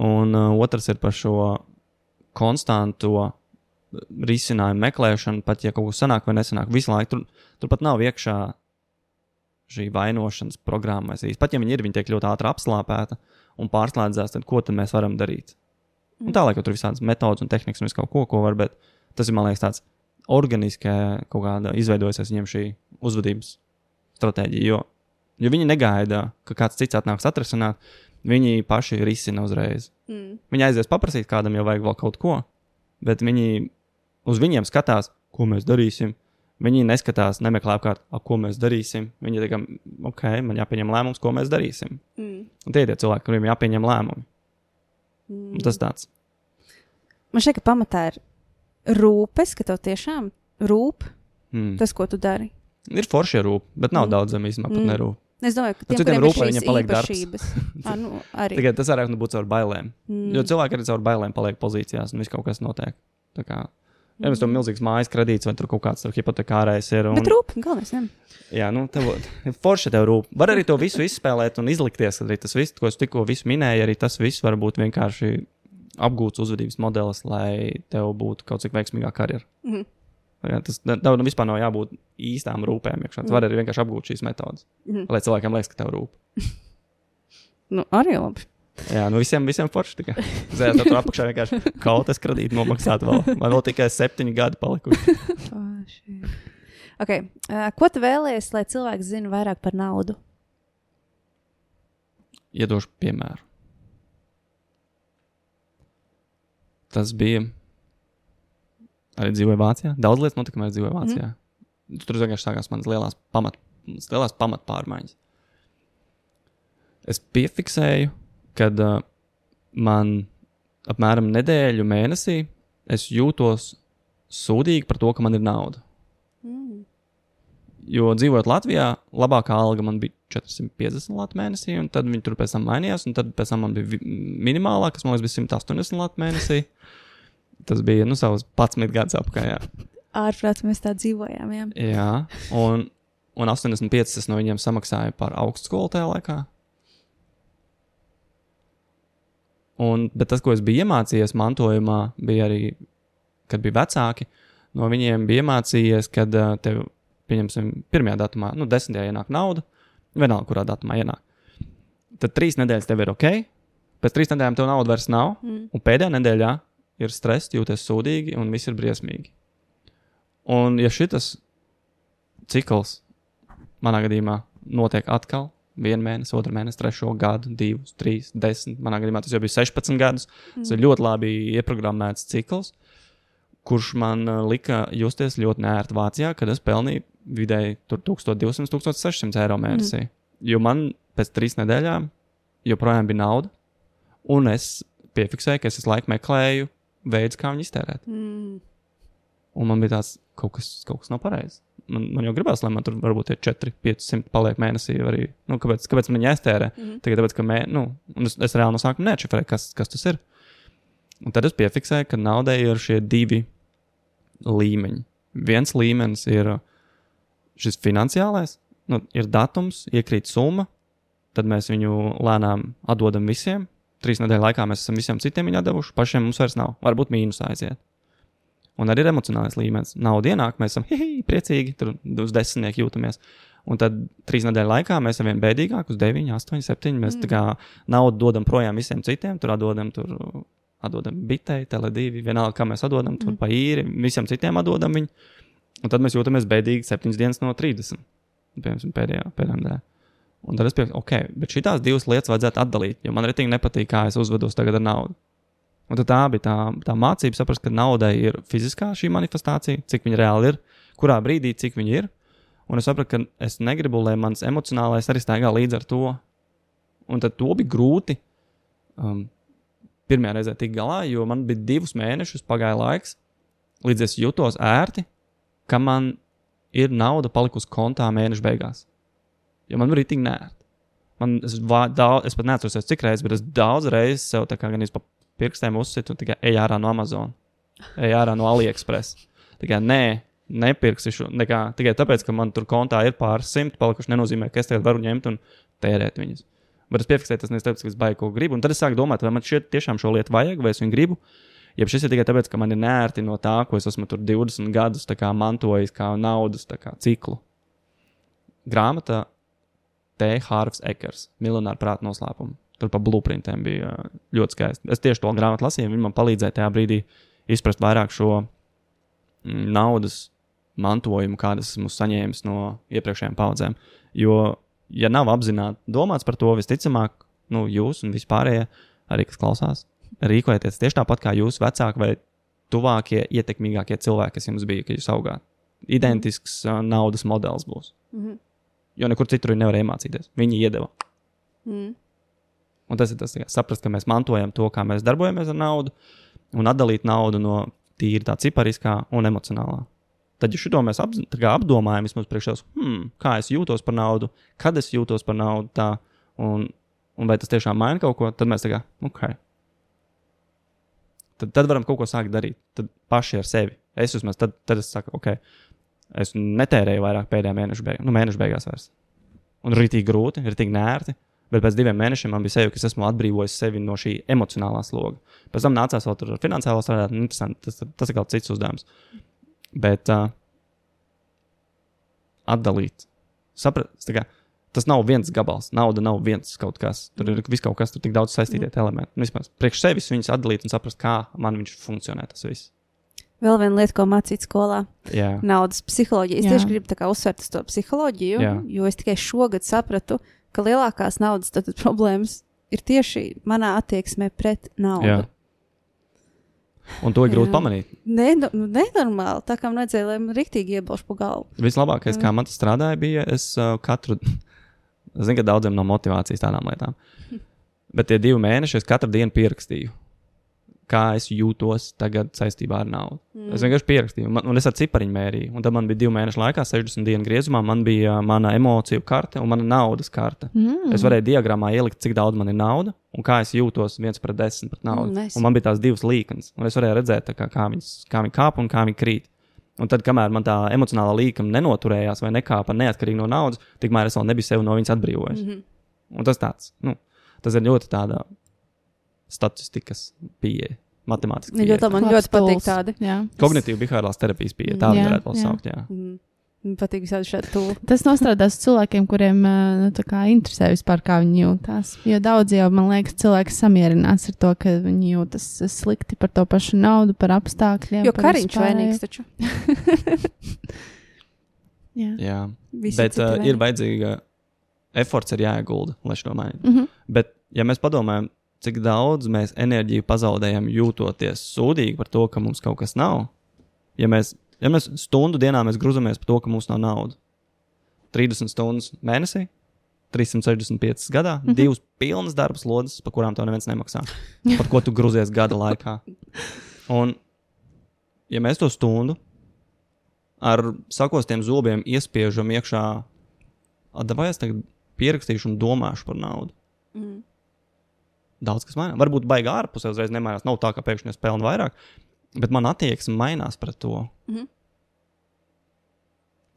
Un uh, otrs ir par šo konstanto risinājumu meklēšanu, pat ja kaut kas sanāk vai nesanāk. Visu laiku tur, tur pat nav iekšā šī vainošanas programma. vai Pat ja viņi ir, viņi tiek ļoti ātri apslāpēta un pārslēdzās, tad ko tad mēs varam darīt? Un tālāk jau tur ir visādas metodas un tehnikas un viss kaut ko, ko var, bet tas ir, man liekas, tāds organiski kaut kāda izveidojusies viņiem šī uzvedības stratēģija. Jo, jo viņi negaida, ka kāds cits atnāks atrisināt, viņi paši risina uzreiz. Mm. Viņi aizies paprasīt, kādam jau vajag vēl kaut ko, bet viņi uz viņiem skatās, ko mēs darīsim. Viņi neskatās, nemeklē apkārt, "A, ko mēs darīsim. Viņi tikai, ok, man jāpieņem lēmums, ko mēs darīsim. Mm. Un tie ir tie cilvēki, kuriem jāpieņem lēmumi. Mm. Tas tāds. Man šķiet, ka pamatā ir rūpes, ka tev tiešām rūp Mm. tas, ko tu dari. Ir forši rūp, bet nav Mm. daudz zem īstenībā, pat Mm. nerūp. Es domāju, ka Nu, tiem, citiem kuriem ir rūp, lai šīs viņiem paliek darbs. ah, nu, arī. Tikai tas varētu būt caur bailēm. Mm. Jo cilvēki arī caur bailēm paliek pozīcijās, un viss kaut kas notiek. Tā kā, ja mums tur Mm. milzīgs mājas kredīts, vai tur kaut kāds tur hipotekārais ir. Un, Bet rūp, galvenais, ne? Jā, nu, tev ir forši tev rūp. Var arī to visu izspēlēt un izlikties, ka arī tas viss, ko es tikko minēju, arī tas viss var būt vienkārši apgūts uzvedības modelis, lai tev būtu kaut cik veiksmīgā karjera. Mhm. Jā, tas tev nu, vispār nav jābūt īstām rūpēm. iekšā. Tu Mhm. vari arī vienkārši apgūt šīs metodas, Mhm. lai cilvēkiem liekas, ka tev rūp. Nu, arī labi. Jā, nu visiem, visiem forši. tikai. Zēs, tur apakšā vienkārši kaut kas kredīti nomaksāt vēl. Man vēl tikai septiņi gadi palikuši. Okay. Uh, ko tu vēlējies, lai cilvēks zina vairāk par naudu? Iedošu piemēru. Tas bija. Arī dzīvoju Vācijā. Daudz lietas notika, kamēr dzīvoju Vācijā. Mm. Tur vienkārši sākās manas lielās, pamat, lielās pamatpārmaiņas. Es piefiksēju, kad uh, man apmēram nedēļu mēnesī es jūtos sūdīgi par to, ka man ir nauda. Mm. Jo dzīvojot Latvijā, labākā alga man bija 450 lati mēnesī, un tad viņi tur pēc tam mainījās, un tad pēc tam man bija minimālā, kas man liekas bija 180 lati mēnesī. Tas bija nu, savus 11 gadus apkārt. Jā. Ārprāt, mēs tā dzīvojām. Jā. jā, un, un 85 es no viņiem samaksāju par augstskolu tajā laikā. Un, bet tas, ko es biju iemācījies mantojumā, bija arī, kad bija vecāki. No viņiem bija iemācījies, kad uh, tev, pieņemsim, pirmajā datumā, nu, desmitajā ienāk nauda, vienalga, kurā datumā ienāk. Tad trīs nedēļas tev ir ok, pēc trīs nedēļām tev nauda vairs nav, Mm. un pēdējā nedēļā ir stress, jūties sūdīgi, un viss ir briesmīgi. Un, ja šis cikls manā gadījumā notiek atkal, vienu mēnesi, otru mēnesi, trešo gadu, divus, trīs, desmit, manā gadījumā tas jau bija 16 gadus. Mm. Tas ir ļoti labi ieprogrammēts cikls, kurš man uh, lika justies ļoti nērti Vācijā, kad es pelnīju vidēji tur 1200, 1600 eiro mēnesī. Mm. Jo man pēc trīs nedēļām joprojām bija nauda, un es piefiksēju, ka es visu laiku meklēju veidu, kā viņu iztērēt. Mm. Un man bija tāds, kaut kas, kaut kas nav pareizi. Man, man jau gribās, lai man tur varbūt ir 4, 500 paliek mēnesī. Arī, nu, kāpēc, kāpēc man jāiztērē? Mm. -hmm. Tikai tāpēc, ka mē, nu, un es, es reāli no sākuma nečifrēju, kas, kas tas ir. Un tad es piefiksēju, ka naudai ir šie divi līmeņi. Viens līmenis ir šis finansiālais, nu, ir datums, iekrīt summa, tad mēs viņu lēnām atdodam visiem. Trīs nedēļu laikā mēs esam visiem citiem viņu devuši, pašiem mums vairs nav. Varbūt mīnusā aiziet. Un arī ir emocionālais līmenis. Nauda ienāk, mēs esam hihi, priecīgi, tur uz desmitnieku jūtamies. Un tad trīs nedēļu laikā mēs esam vien bēdīgāki, uz 9, 8, 7. Mēs mm. tā kā naudu dodam projām visiem citiem, tur atdodam, tur atdodam bitei, tele2, vienalga, kā mēs atdodam, tur mm. pa īri, visiem citiem atdodam viņu. Un tad mēs jūtamies bēdīgi 7 dienas no 30. Piemēram, pēdējā, pēdējā nedēļā. Un tad es pieņemu, ok, bet šīs divas lietas vajadzētu atdalīt, jo man arī nepatīk, kā es uzvedos tagad ar naudu. Un tā bija tā, tā mācība, saprast, ka naudai ir fiziskā šī manifestācija, cik viņa reāli ir, kurā brīdī, cik viņa ir. Un es sapratu, ka es negribu, lai mans emocionālais arī staigā līdz ar to. Un tad to bija grūti um, pirmajā reizē tikt galā, jo man bija divus mēnešus, pagāja laiks, līdz es jutos ērti, ka man ir nauda palikusi kontā mēneša beigās. Jo man bija tik nērti. Man, es, vā, daudz, es pat neatceros, cik reizes, bet es daudz reizes sev tā kā gan pa pirkstiem uzsitu un tikai ej ārā no Amazon, ej ārā no AliExpress. Tikai nē, nepirksi šo, nekā, tikai tāpēc, ka man tur kontā ir pāris simti palikuši, nenozīmē, ka es tagad varu ņemt un tērēt viņus. Bet es piefiksēju, tas nevis tāpēc, ka es baigi ko gribu. Un tad es sāku domāt, vai man šeit tiešām šo lietu vajag, vai es viņu gribu. Ja šis ir tikai tāpēc, ka man ir nērti no tā, ko es esmu tur 20 gadus kā, mantojis, kā naudas kā, ciklu. Grāmata T. Harvs Ekers, Miljonāra prāta noslēpuma. Tur pa blueprintiem bija uh, ļoti skaisti. Es tieši to grāmatu lasīju, viņa man palīdzēja tajā brīdī izprast vairāk šo mm, naudas mantojumu, kādas esmu saņēmis no iepriekšējām paudzēm. Jo, ja nav apzināti domāts par to, visticamāk, nu, jūs un vispārējie, arī kas klausās, rīkojieties tieši tāpat kā jūsu vecāki vai tuvākie, ietekmīgākie cilvēki, kas jums bija, kad jūs augāt. Identisks uh, naudas modelis būs. Mm -hmm. Jo nekur citur nevar iemācīties. Viņi iedeva. Mm. Un tas ir tas, saprast, ka mēs mantojam to, kā mēs darbojamies ar naudu, un atdalīt naudu no tīri tā cipariskā un emocionālā. Tad, ja šo mēs apz, apdomājam, vismaz priekšā, hmm, kā es jūtos par naudu, kad es jūtos par naudu, tā, un, un vai tas tiešām maina kaut ko, tad mēs tā kā, ok. Tad, tad varam kaut ko sākt darīt. Tad paši ar sevi. Es vismaz tad, tad es saku, ok, es netērēju vairāk pēdējā mēneša beigās, nu, mēneša beigās vairs. Un ir tik grūti, ir tik nērti. Bet pēc diviem mēnešiem man bija sajūta, ka es esmu atbrīvojis sevi no šī emocionālā sloga. Pēc tam nācās vēl tur ar finansiālo strādāt. Nu, tas, tas ir kaut cits uzdevums. Bet uh, atdalīt, saprast, kā, tas nav viens gabals, nauda nav viens kaut kas. Tur ir viss kaut kas, tur ir tik daudz saistītie mm. elementi. Nu, vispār priekš sevis viņus atdalīt un saprast, kā man viņš funkcionē tas viss. Vēl viena lieta, ko mācīt skolā Jā. - naudas psiholoģija. Es Jā. tieši gribu uzsvērt to psiholoģiju, Jā. jo es tikai šogad sapratu, ka lielākās naudas tad, tad problēmas ir tieši manā attieksmē pret naudu. Jā. Un to ir grūti pamanīt. Nē, nu, nenormāli. Tā kā man vajadzēja, lai man rīktīgi iebilst pa galvu. Vislabākais, kā man tas strādāja, bija, es uh, katru, zinu, ka daudziem nav motivācijas tādām lietām. Bet tie divi mēneši es katru dienu pierakstīju kā es jūtos tagad saistībā ar naudu. Mm. Es vienkārši pierakstīju, man, un es ar cipariņu mērīju. Un tad man bija divu mēnešu laikā, 60 dienu griezumā, man bija uh, mana emociju karte un mana naudas karte. Mm. Es varēju diagrammā ielikt, cik daudz man ir nauda un kā es jūtos viens pret desmit pret naudu. Mm, un man bija tās divas līnijas, un es varēju redzēt, kā, kā, viņas, kā viņi kāp un kā viņi krīt. Un tad, kamēr man tā emocionālā līnija nenoturējās vai nekāpa neatkarīgi no naudas, tikmēr es vēl nebiju sev no viņas atbrīvojis. Mm -hmm. Un tas tāds, nu, tas ir ļoti tādā statistikas pieeja. Matemātiski. Ja ļoti, man ļoti patīk tādi. Kognitīva behaviorālās terapijas pieeja. Tādu varētu vēl saukt. Jā. Mm. Man patīk visādi šādi tūlīt. Tas nostrādās cilvēkiem, kuriem nu, kā, interesē vispār, kā viņi jūtas. Jo daudz jau, man liekas, cilvēki samierinās ar to, ka viņi jūtas slikti par to pašu naudu, par apstākļiem. Jo kariņš vainīgs taču. jā. jā. Visi Bet uh, ir vajadzīga, efforts ir jāiegulda, lai šo mainītu. Mm -hmm. Bet, ja mēs padomājam, cik daudz mēs enerģiju pazaudējam, jūtoties sūdīgi par to, ka mums kaut kas nav. Ja mēs, ja mēs stundu dienā mēs grūzamies par to, ka mums nav naudas, 30 stundas mēnesī, 365 gadā, mm -hmm. divas pilnas darba slodzes, par kurām tev neviens nemaksā. Par ko tu grūzies gada laikā. Un, ja mēs to stundu ar sakostiem zobiem iespiežam iekšā, vai es tagad pierakstīšu un domāšu par naudu. Mm daudz kas mainās. Varbūt baigā ārpusē uzreiz nemainās. Nav tā, ka pēkšņi es pelnu vairāk, bet man attieksme mainās pret to. Mm -hmm.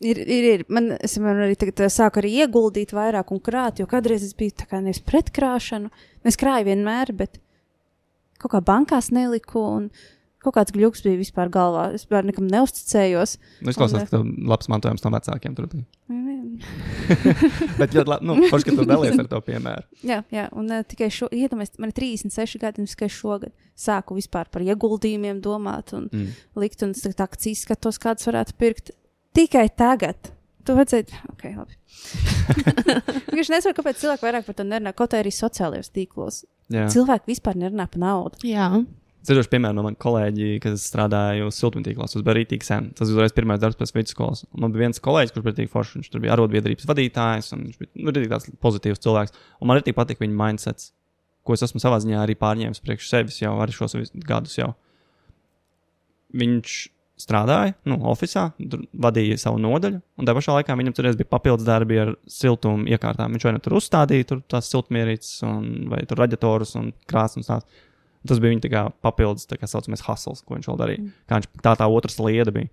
Ir, ir, ir. Man, es man arī tagad eh, sāku arī ieguldīt vairāk un krāt, jo kādreiz es biju tā kā nevis pret krāšanu. Es krāju vienmēr, bet kaut kā bankās neliku. Un, Kaut kāds gluks bija vispār galvā. Es vispār nekam neusticējos. Nu, es klausos, un, ka tev labs mantojums no vecākiem tur bija. Bet ļoti labi, nu, forši, ka tu dalies ar to piemēru. jā, jā, un uh, tikai šo, iedomājieties, man ir 36 gadi, un tikai šogad sāku vispār par ieguldījumiem domāt un mm. likt, un es tā akcijas skatos, kādas varētu pirkt. Tikai tagad. Tu vajadzēja, ok, labi. Viņš nesaprot, kāpēc cilvēki vairāk par to nerunā, kaut arī sociālajos tīklos. Jā. Cilvēki vispār nerunā par naudu. Jā. Ceļošu, piemēram, no manas kolēģi, kas strādāja siltumtīklos, uz Berītīku sen. Tas bija uzreiz pirmais darbs pēc vidusskolas. Un Man bija viens kolēģis, kurš bija tik foršs. Viņš tur bija arotbiedrības vadītājs, un viņš bija nu, tāds pozitīvs cilvēks. Un man arī patīk viņa mindsets, ko es esmu savā ziņā arī pārņēmis priekš sevis jau arī šos gadus. Jau. Viņš strādāja, nu, oficiālā, vadīja savu nodaļu, un tajā pašā laikā viņam tur bija papildus darbi ar siltumu iekārtām. Viņš vai nu tur uzstādīja tur tās siltumierīces, vai tur radiatorus un tās. Tas bija viņa kā papildus, tā kā saucamais hustles, ko viņš vēl darīja. Kā viņš tā tā otrs lieta bija.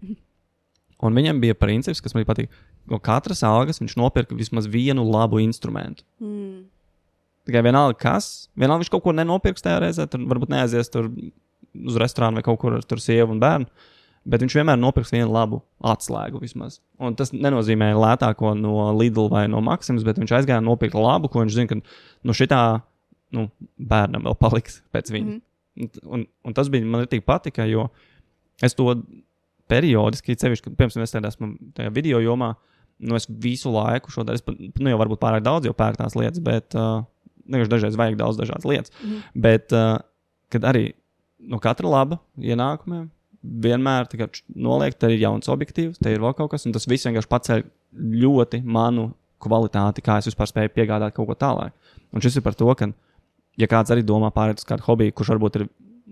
Un viņam bija princips, kas man patīk. No katras algas viņš nopirka vismaz vienu labu instrumentu. Mm. Tikai vienalga, kas. Vienalga, viņš kaut ko nenopirks tajā reizē. Tur varbūt neaizies tur uz restorānu vai kaut kur ar tur sievu un bērnu. Bet viņš vienmēr nopirks vienu labu atslēgu vismaz. Un tas nenozīmē lētāko no Lidl vai no Maximas, bet viņš aizgāja un nopirka labu, ko viņš zina, ka nu, šitā nu, bērnam vēl paliks pēc viņa. Mm -hmm. un, un tas bija man ļoti patika, jo es to periodiski, sevišķi, kad pirms es esmu tajā video jomā, nu, es visu laiku šo daru. Nu, jau varbūt pārāk daudz jau pērku tās lietas, bet uh, vienkārši dažreiz vajag daudz dažādas lietas. Mm -hmm. Bet, uh, kad arī no katra laba ienākumiem vienmēr noliek, te ir jauns objektīvs, te ir vēl kaut kas, un tas viss vienkārši paceļ ļoti manu kvalitāti, kā es vispār spēju piegādāt kaut ko tālāk. Un šis ir par to, ka, ja kāds arī domā pārēt uz kādu hobiju, kurš varbūt ir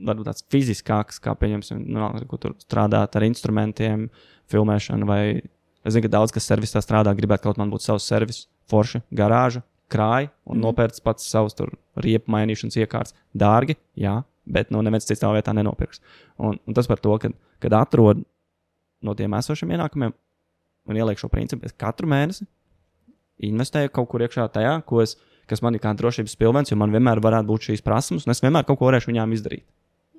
varbūt tāds fiziskāks, kā pieņemsim, nu, kur tur strādāt ar instrumentiem, filmēšanu, vai es zinu, ka daudz kas servisā strādā, gribētu kaut man būt savs servis, forši, garāža, krāja un mm. nopērts pats savus riepu mainīšanas iekārtas. Dārgi, jā, bet nu, neviens cits tā vietā nenopirks. Un, un tas par to, ka, kad atrod no tiem esošiem ienākumiem un ieliek šo principu, es katru mēnesi investēju kaut kur iekšā tajā, ko es, kas man ir kā drošības pilvens, jo man vienmēr varētu būt šīs prasības, un es vienmēr kaut ko varēšu viņām izdarīt.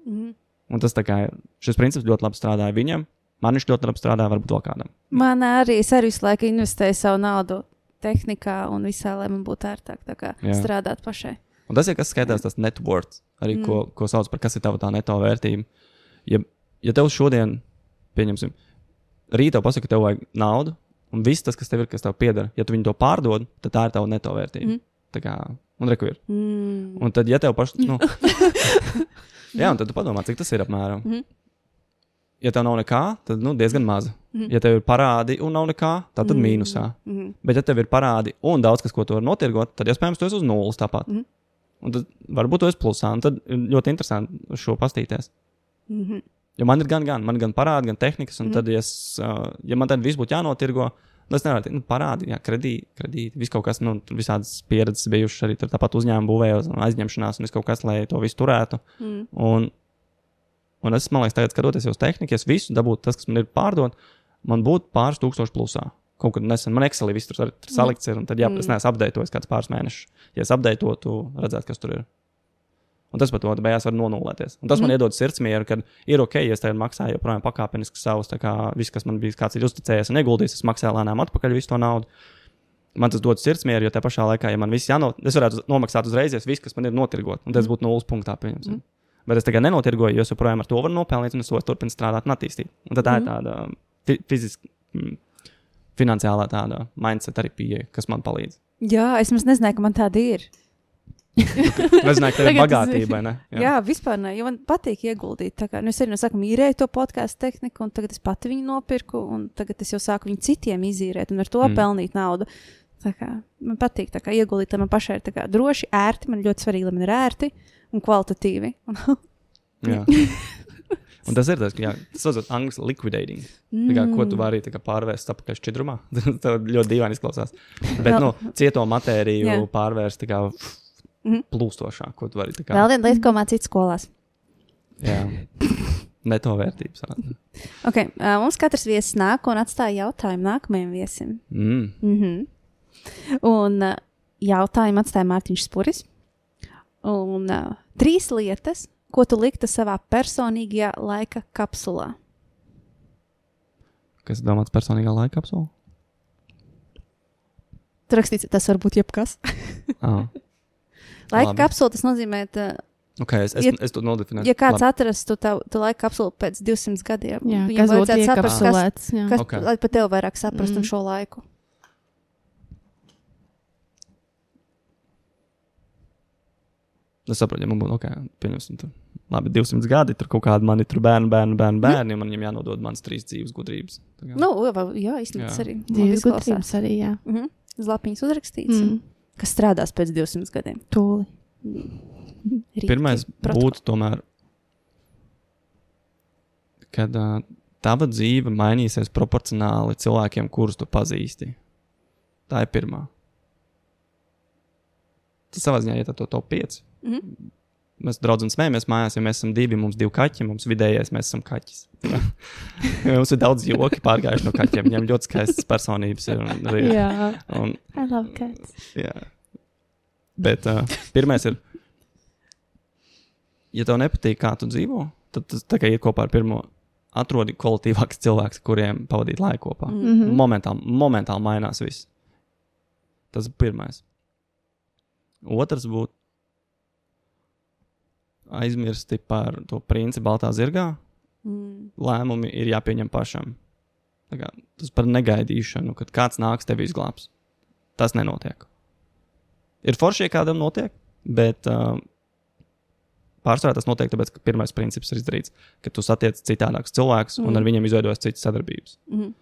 Mm. Un tas kā šis princips ļoti labi strādāja viņam, man viņš ļoti labi strādāja varbūt vēl kādam. Man arī visu laiku investēju savu naudu tehnikā un visā, lai man būtu ērtāk strādāt pašai. Un tas ir kas skaitās tas net worth, arī mm. ko, ko sauc par kas ir tava tā neto vērtība. Ja, ja tev šodien, pieņemsim, rītā pasaka, ka tev vajag naudu, un viss tas, kas tev ir, kas tev pieder, ja tu viņu to pārdod, tad tā ir tava neto vērtība. Mhm. Tā kā, un reku ir. Mm. Un tad, ja tev pašs, nu, jā, un tad tu padomā, cik tas ir apmēram. Mhm. Ja tev nav nekā, tad nu, diezgan maza. Mhm. Ja tev ir parādi un nav nekā, tad, tad Mm. mīnusā. Mhm. Bet, ja tev ir parādi un daudz kas, ko tu vari notirgot, tad iespējams tu esi uz nulles tāpat. Mhm. Un tad varbūt tu esi plusā, un tad ļoti interesanti uz šo pastīties. Mhm. Jo man ir gan, gan, man ir gan parādi, gan tehnikas, un mm. tad, ja, es, ja man tad viss būtu jānotirgo, tad es nevaru teikt, nu, parādi, jā, kredīti, kredīti, viss kaut kas, nu, visādas pieredzes bijušas arī tur tāpat uzņēmuma būvējos, un aizņemšanās, un viss kaut kas, lai to visu turētu. Mm. Un, un es, man liekas, tagad skatoties uz tehniku, es visu dabūtu, tas, kas man ir pārdot, man būtu pāris tūkstoši plusā. Kaut kad nesen man Excelī viss tur, tur salikts ir, un tad, jā, Mm. es neesmu apdeitojis kāds pāris mēnešus. Ja es apdeitotu, redzētu, kas tur ir. Un tas to ka beigās var nonulēties. Un tas mm. man Mhm. iedod sirdsmieru, ka ir ok, ja es tagad maksāju joprojām pakāpeniski savus, kā viss, kas man bija, kāds ir uzticējies un ieguldījis, es maksāju lēnām atpakaļ visu to naudu. Man tas dod sirdsmieru, jo tajā pašā laikā, ja man viss jāno, es varētu nomaksāt uzreiz, ja viss, kas man ir notirgot, un tas Mhm. būtu nulles punktā, pieņemsim. Mm. Bet es tagad nenotirgoju, jo es joprojām ar to varu nopelnīt, un es varu turpināt strādāt un attīstīt. Un tā Mhm. ir tāda fi fiziska, mm, finansiālā tāda mindset arī pieeja, kas man palīdz. Jā, es maz nezināju, ka man tāda ir. Es zinu, ka tev ir bagātība, ne? Jā, Jā vispār ne, man patīk ieguldīt. Tā Kā, nu, es arī no sākuma īrēju to podkāstu tehniku, un tagad es pati viņu nopirku, un tagad es jau sāku viņu citiem izīrēt un ar to Mm. mm. pelnīt naudu. Tā Kā, man patīk tā kā, ieguldīt, man pašai ir tā kā, droši, ērti. Man ļoti svarīgi, lai man ir ērti un kvalitatīvi. Un, tas ir tas, ka jā, tas saucot angļuiski liquidating. Tā kā, ko tu vari tā kā pārvērst atpakaļ šķidrumā. Tas ļoti dīvaini izklausās. Bet, nu, cieto matēriju Jā. pārvērst tā kā Mhm. plūstošā, ko tu vari kā. Vēl viena lieta, ko mācīt skolās. Jā. Neto vērtības. Okay, uh, mums katrs viesis nāk un atstāja jautājumu nākamajam viesim. Mm. Mm -hmm. Un uh, jautājumu atstāja Mārtiņš Spuris. Un uh, trīs lietas, ko tu liktu savā personīgajā laika kapsulā. Kas domāts personīgā laika kapsulā? Tur rakstīts, tas var būt jebkas. Ah. Laika kapsula tas nozīmē, ka, Okay, es, es, Ja- es to nodefinēju. ja kāds Labi. atrastu tavu tu laika kapsulu pēc 200 gadiem, Jā, viņam vajadzētu saprast, kas, jā. kas Ok. okay. lai pat tev vairāk saprastu Mm. šo laiku. Es saprotu, ja man būtu, ok, pieņemsim to. labi, 200 gadi, tur kaut kādi mani tur bērni, bērni, bērni, bērni, un man viņiem jānodod manas trīs dzīves gudrības. Nu, jā, īstenībā tas arī Dzīves gudrības arī, jā. Mhm. Uz lapiņas uzrakstīts, Mm. Mm. kas strādās pēc 200 gadiem. Tūli. Protokoli. būtu tomēr, kad uh, tava dzīve mainīsies proporcionāli cilvēkiem, kurus tu pazīsti. Tā ir pirmā. Tas savā ziņā ir to top 5. Mhm. Mēs draudzīgi smējamies mājās, jo mēs esam divi, mums divi kaķi, mums vidējais mēs esam kaķis. mums ir daudz joki pārgājuši no kaķiem. Viņiem ļoti skaistas personības ir. Un, arī- Jā, un, I love cats. Jā. Bet uh, pirmais ir, ja tev nepatīk, kā tu dzīvo, tad tas tā kā iet kopā ar pirmo. Atrodi kvalitīvākus cilvēkus, kuriem pavadīt laiku kopā. Mm. -hmm. momentāli, momentāli mainās viss. Tas ir pirmais. Otrs būtu aizmirsti par to principu Baltā zirgā. Mm. Lēmumi ir jāpieņem pašam. Kā, tas par negaidīšanu, kad kāds nāks tevi izglābs. Tas nenotiek. Ir forši, ja kādam notiek, bet uh, pārsvarā tas notiek tāpēc, ka pirmais princips ir izdarīts, ka tu satiec citādākus cilvēkus mm. un ar viņiem izveidojas citas sadarbības. Mhm.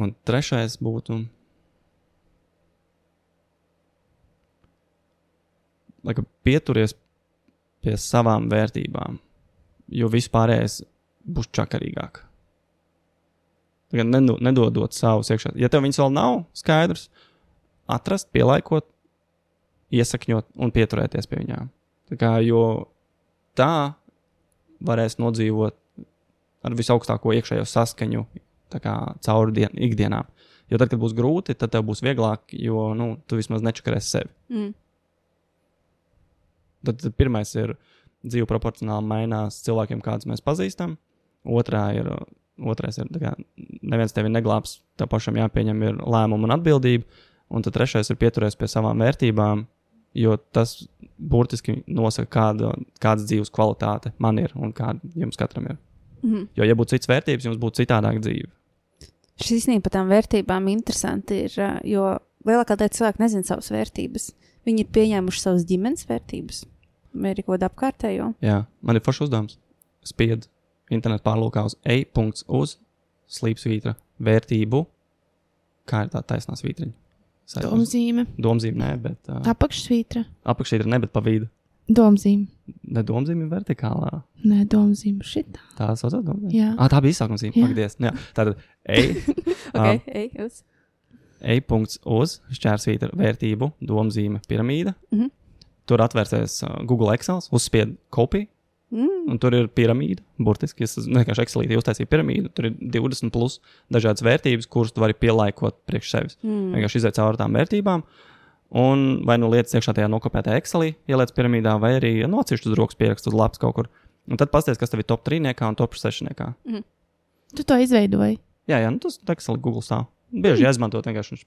Un trešais būtu. Lai pieturies pie savām vērtībām, jo vispārējais būs čakarīgāk. Tagad nedo- nedodot savus iekšā. Ja tev viņas vēl nav skaidrs, atrast, pielaikot, iesakņot un pieturēties pie viņām. Tā kā, jo tā varēs nodzīvot ar visaugstāko iekšējo saskaņu kā cauri dien, ikdienām. Jo tad, kad būs grūti, tad tev būs vieglāk, jo nu, tu vismaz nečakarēsi sevi. Mm. Tad pirmais ir dzīve proporcionāli mainās cilvēkiem, kādus mēs pazīstam. Otrā ir, otrais ir, kā neviens tevi neglābs, tev pašam jāpieņem ir lēmumu un atbildība. Un tad trešais ir pieturēties pie savām vērtībām, jo tas burtiski nosaka, kāda, kādas dzīves kvalitāte man ir un kāda jums katram ir. Mhm. Jo, ja būtu cits vērtības, jums būtu citādāka dzīve. Šis īstenībā par tām vērtībām interesanti ir, jo lielākā daļa cilvēku nezina savas vērtības. Viņi ir pieņēmuši savas ģimenes vērtības, vai arī kaut kādu apkārtējo. Jā, man ir foršs uzdevums. Spied internetu pārlūkā uz e-uz slīpsvītra vērtību. Kā ir tā taisnā svītriņa? Domzīme. Domzīme, nē, bet uh, Apakšsvītra. apakšā ir ne, bet pa vidu. Domzīme. Ne domzīme vertikālā. Nē, domzīme šitā. Tā saucās domzīme. Jā. Ah, tā bija izsākuma zīme. Jā. Pagaidies. Jā, tātad e, Okay, ej, uz. E-uz šķērsvītra vērtību domzīme piramīda. Mhm. Tur atvērsies uh, Google Excel, uzspied kopiju. Mm. Un tur ir piramīda. Burtiski es vienkārši ekselīti uztaisīju piramīdu. Tur ir 20 plus dažādas vērtības, kuras tu vari pielaikot priekš sevis. Mm. Vienkārši iziet cauri tām vērtībām. Un vai nu lietas iekšā tajā nokopētajā Excelī, ieliec piramīdā, vai arī nocīšķi uz rokas pierakstu uz lapas kaut kur. Un tad pasties, kas tev ir top 3 un top 6. Tu to izveidoji. Jā, jā, nu tas Excel Google stāv. Bieži jāizmanto vienkārši.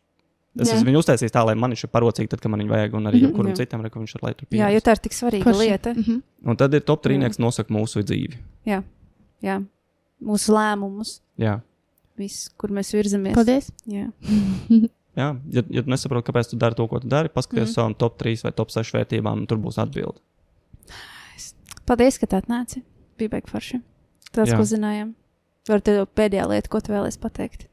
Es Jā. esmu viņu uztaisījis tā, lai man viņš ir parocīgi, tad, kad man viņa vajag, un arī Mhm, jebkuram jā. citam, ka viņš ir lai tur Jā, jo tā ir tik svarīga Forši. lieta. Mhm. Un tad ir top 3, Jā. kas nosaka mūsu dzīvi. Jā, jā. mūsu lēmumus, Jā, viss, kur mēs virzamies. Paldies. Jā. jā. Ja, ja tu nesaproti, kāpēc tu dari to, ko tu dari, paskaties mm. Mhm. savam top 3 vai top 6 vērtībām, un tur būs atbilde. Paldies, ka tā atnāci. Bija baigi forši. Tas, ko zinājām. Varbūt pēdējā lieta, ko tu vēlēsi pateikt.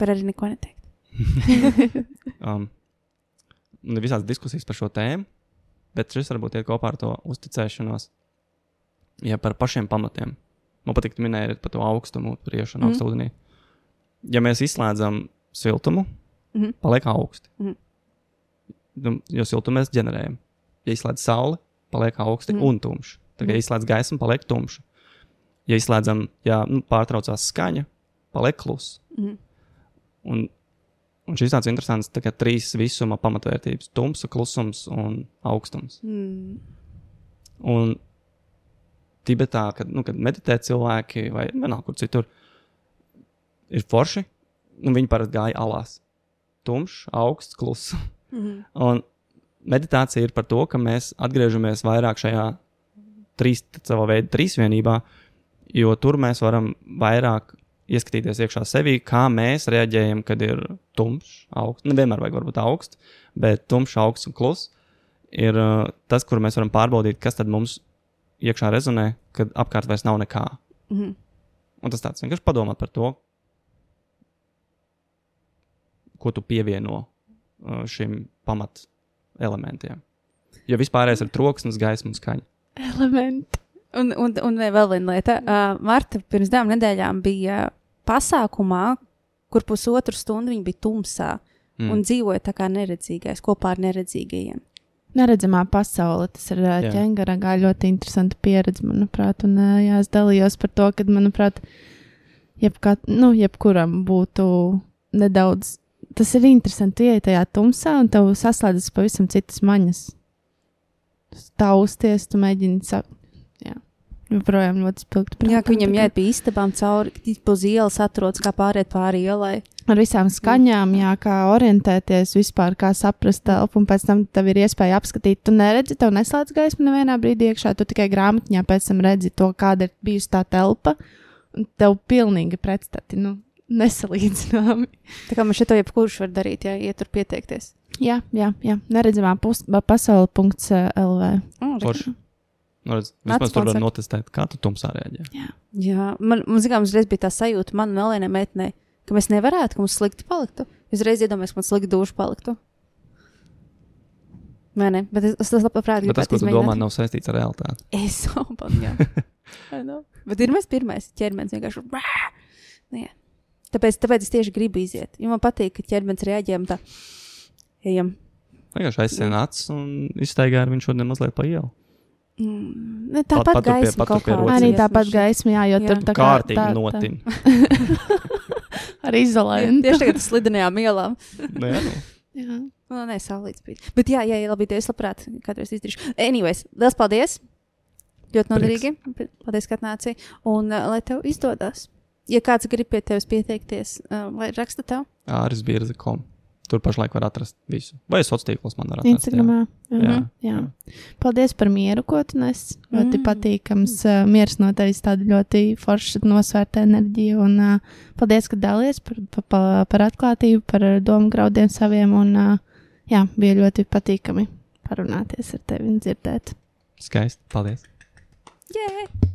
Var arī neko neteikt. Um, un ir visādas diskusijas par šo tēmu, bet šis varbūt iet kopā ar to uzticēšanos. Ja par pašiem pamatiem. Man patīk, ka tu minēji par to augstumu, par iešanu Mhm. mm. augstu ūdenī. Ja mēs izslēdzam siltumu, Mhm. paliek augsti. Mhm. Nu, Jo siltumu mēs ģenerējam. Ja izslēdz sauli, paliek augsti Mhm. mm. un tumši. Tagad, ja izslēdz gaismu, paliek tumši. Ja izslēdzam, ja nu, pārtraucās skaņa, paliek kluss. Mhm. Un, un šis tāds interesants, tā trīs visuma pamatvērtības - tumsa, klusums un augstums. Mm. Un Tibetā, kad, nu, kad meditē cilvēki vai vienalga kur citur, ir forši, un viņi parasti gāja alās. Tumšs, augsts, kluss. Mm. Un meditācija ir par to, ka mēs atgriežamies vairāk šajā trīs, savā veidā trīsvienībā, jo tur mēs varam vairāk ieskatīties iekšā sevī, kā mēs reaģējam, kad ir tumšs, augsts. Nevienmēr vajag būt augsts, bet tumšs, augsts un kluss ir uh, tas, kur mēs varam pārbaudīt, kas tad mums iekšā rezonē, kad apkārt vairs nav nekā. Mhm. Un tas tāds vienkārši padomāt par to, ko tu pievieno uh, šim pamat elementiem. Jo vispārējais ir troksnis, gaisma un skaņa. Elementi. Un, un, un vēl viena lieta. Uh, Marta pirms divām nedēļām bija pasākumā, kur pusotru stundu viņa bija tumsā mm. un dzīvoja tā kā neredzīgais kopā ar neredzīgajiem. Neredzamā pasaule. Tas ir Jā. uh, ķēngaragā ļoti interesanta pieredze, manuprāt. Un uh, jā, es dalījos par to, ka, manuprāt, jebkā, nu, jebkuram būtu nedaudz. Tas ir interesanti ieiet tajā tumsā, un tev saslēdzas pavisam citas maņas. Tausties, tu mēģini saprast. Jā, joprojām ļoti spilgti. Jā, ka viņam jāiet pa istabām cauri, pa ielas atrodas, kā pāriet pāri ielai. ar visām skaņām, jā, kā orientēties vispār, kā saprast telpu, un pēc tam tev ir iespēja apskatīt. Tu neredzi, tev neslēdz gaismu nevienā brīdī iekšā, tu tikai grāmatņā pēc tam redzi to, kāda ir bijusi tā telpa, un tev pilnīgi pretstati, nu, nesalīdzināmi. Tā kā man šito jebkurš var darīt, ja iet tur pieteikties. Jā, jā, jā. neredzamā pus- ba- pasaule.lv. Oh. Nu, redz, vismaz tur var notestēt, kā tu tumsā reaģē. Jā, man, man zināms, reiz bija tā sajūta, man un Elēnai meitenei, ka mēs nevarētu, ka mums slikti paliktu. Es reiz iedomājos, ka man slikti duši paliktu. Vai ne? Bet es, es tas labprāt Bet tas, gribētu ko tu domā, nav saistīts ar realitāti. Es domāju, jā. Bet ir mēs pirmais ķermenis vienkārši. Nu, jā. Tāpēc, tāpēc es tieši gribu iziet. Jo man patīk, ka ķermenis reaģē tā. Ejam. Vienkārši aizsien acis un izstaigā ar viņu šodien mazliet pa ielu. Mm, ne, tāpat patur pie- gaisma patur kaut kā. Arī tāpat gaisma, jā, jo Jā. tur tā kā Kārtīgi tā- tā- notin. Ar izolējumu. Tieši tagad slidinājām ielām. Jā, nu. Jā. Nu, nē, saulīts bija. Bet jā, jā, jā labi, es labprāt kādreiz izdarīšu. Anyways, liels paldies! Ļoti noderīgi. Paldies, ka atnāci. Un uh, lai tev izdodas. Ja kāds grib pie tevis pieteikties, uh, lai raksta tev. Āris Bierza.com. Tur pašlaik var atrast visu. Vai sociālos tīklos man var atrast. Instagramā. Jā. Jā. Jā. Jā. Paldies par mieru, ko tu nes. Ļoti Mm. patīkams. Uh, miers no tevis tāda ļoti forša, nosvērta enerģija. Un uh, paldies, ka dalies par, par, par, par atklātību, par domu graudiem saviem. Un uh, jā, bija ļoti patīkami parunāties ar tevi un dzirdēt. Skaisti. Paldies. Yeah!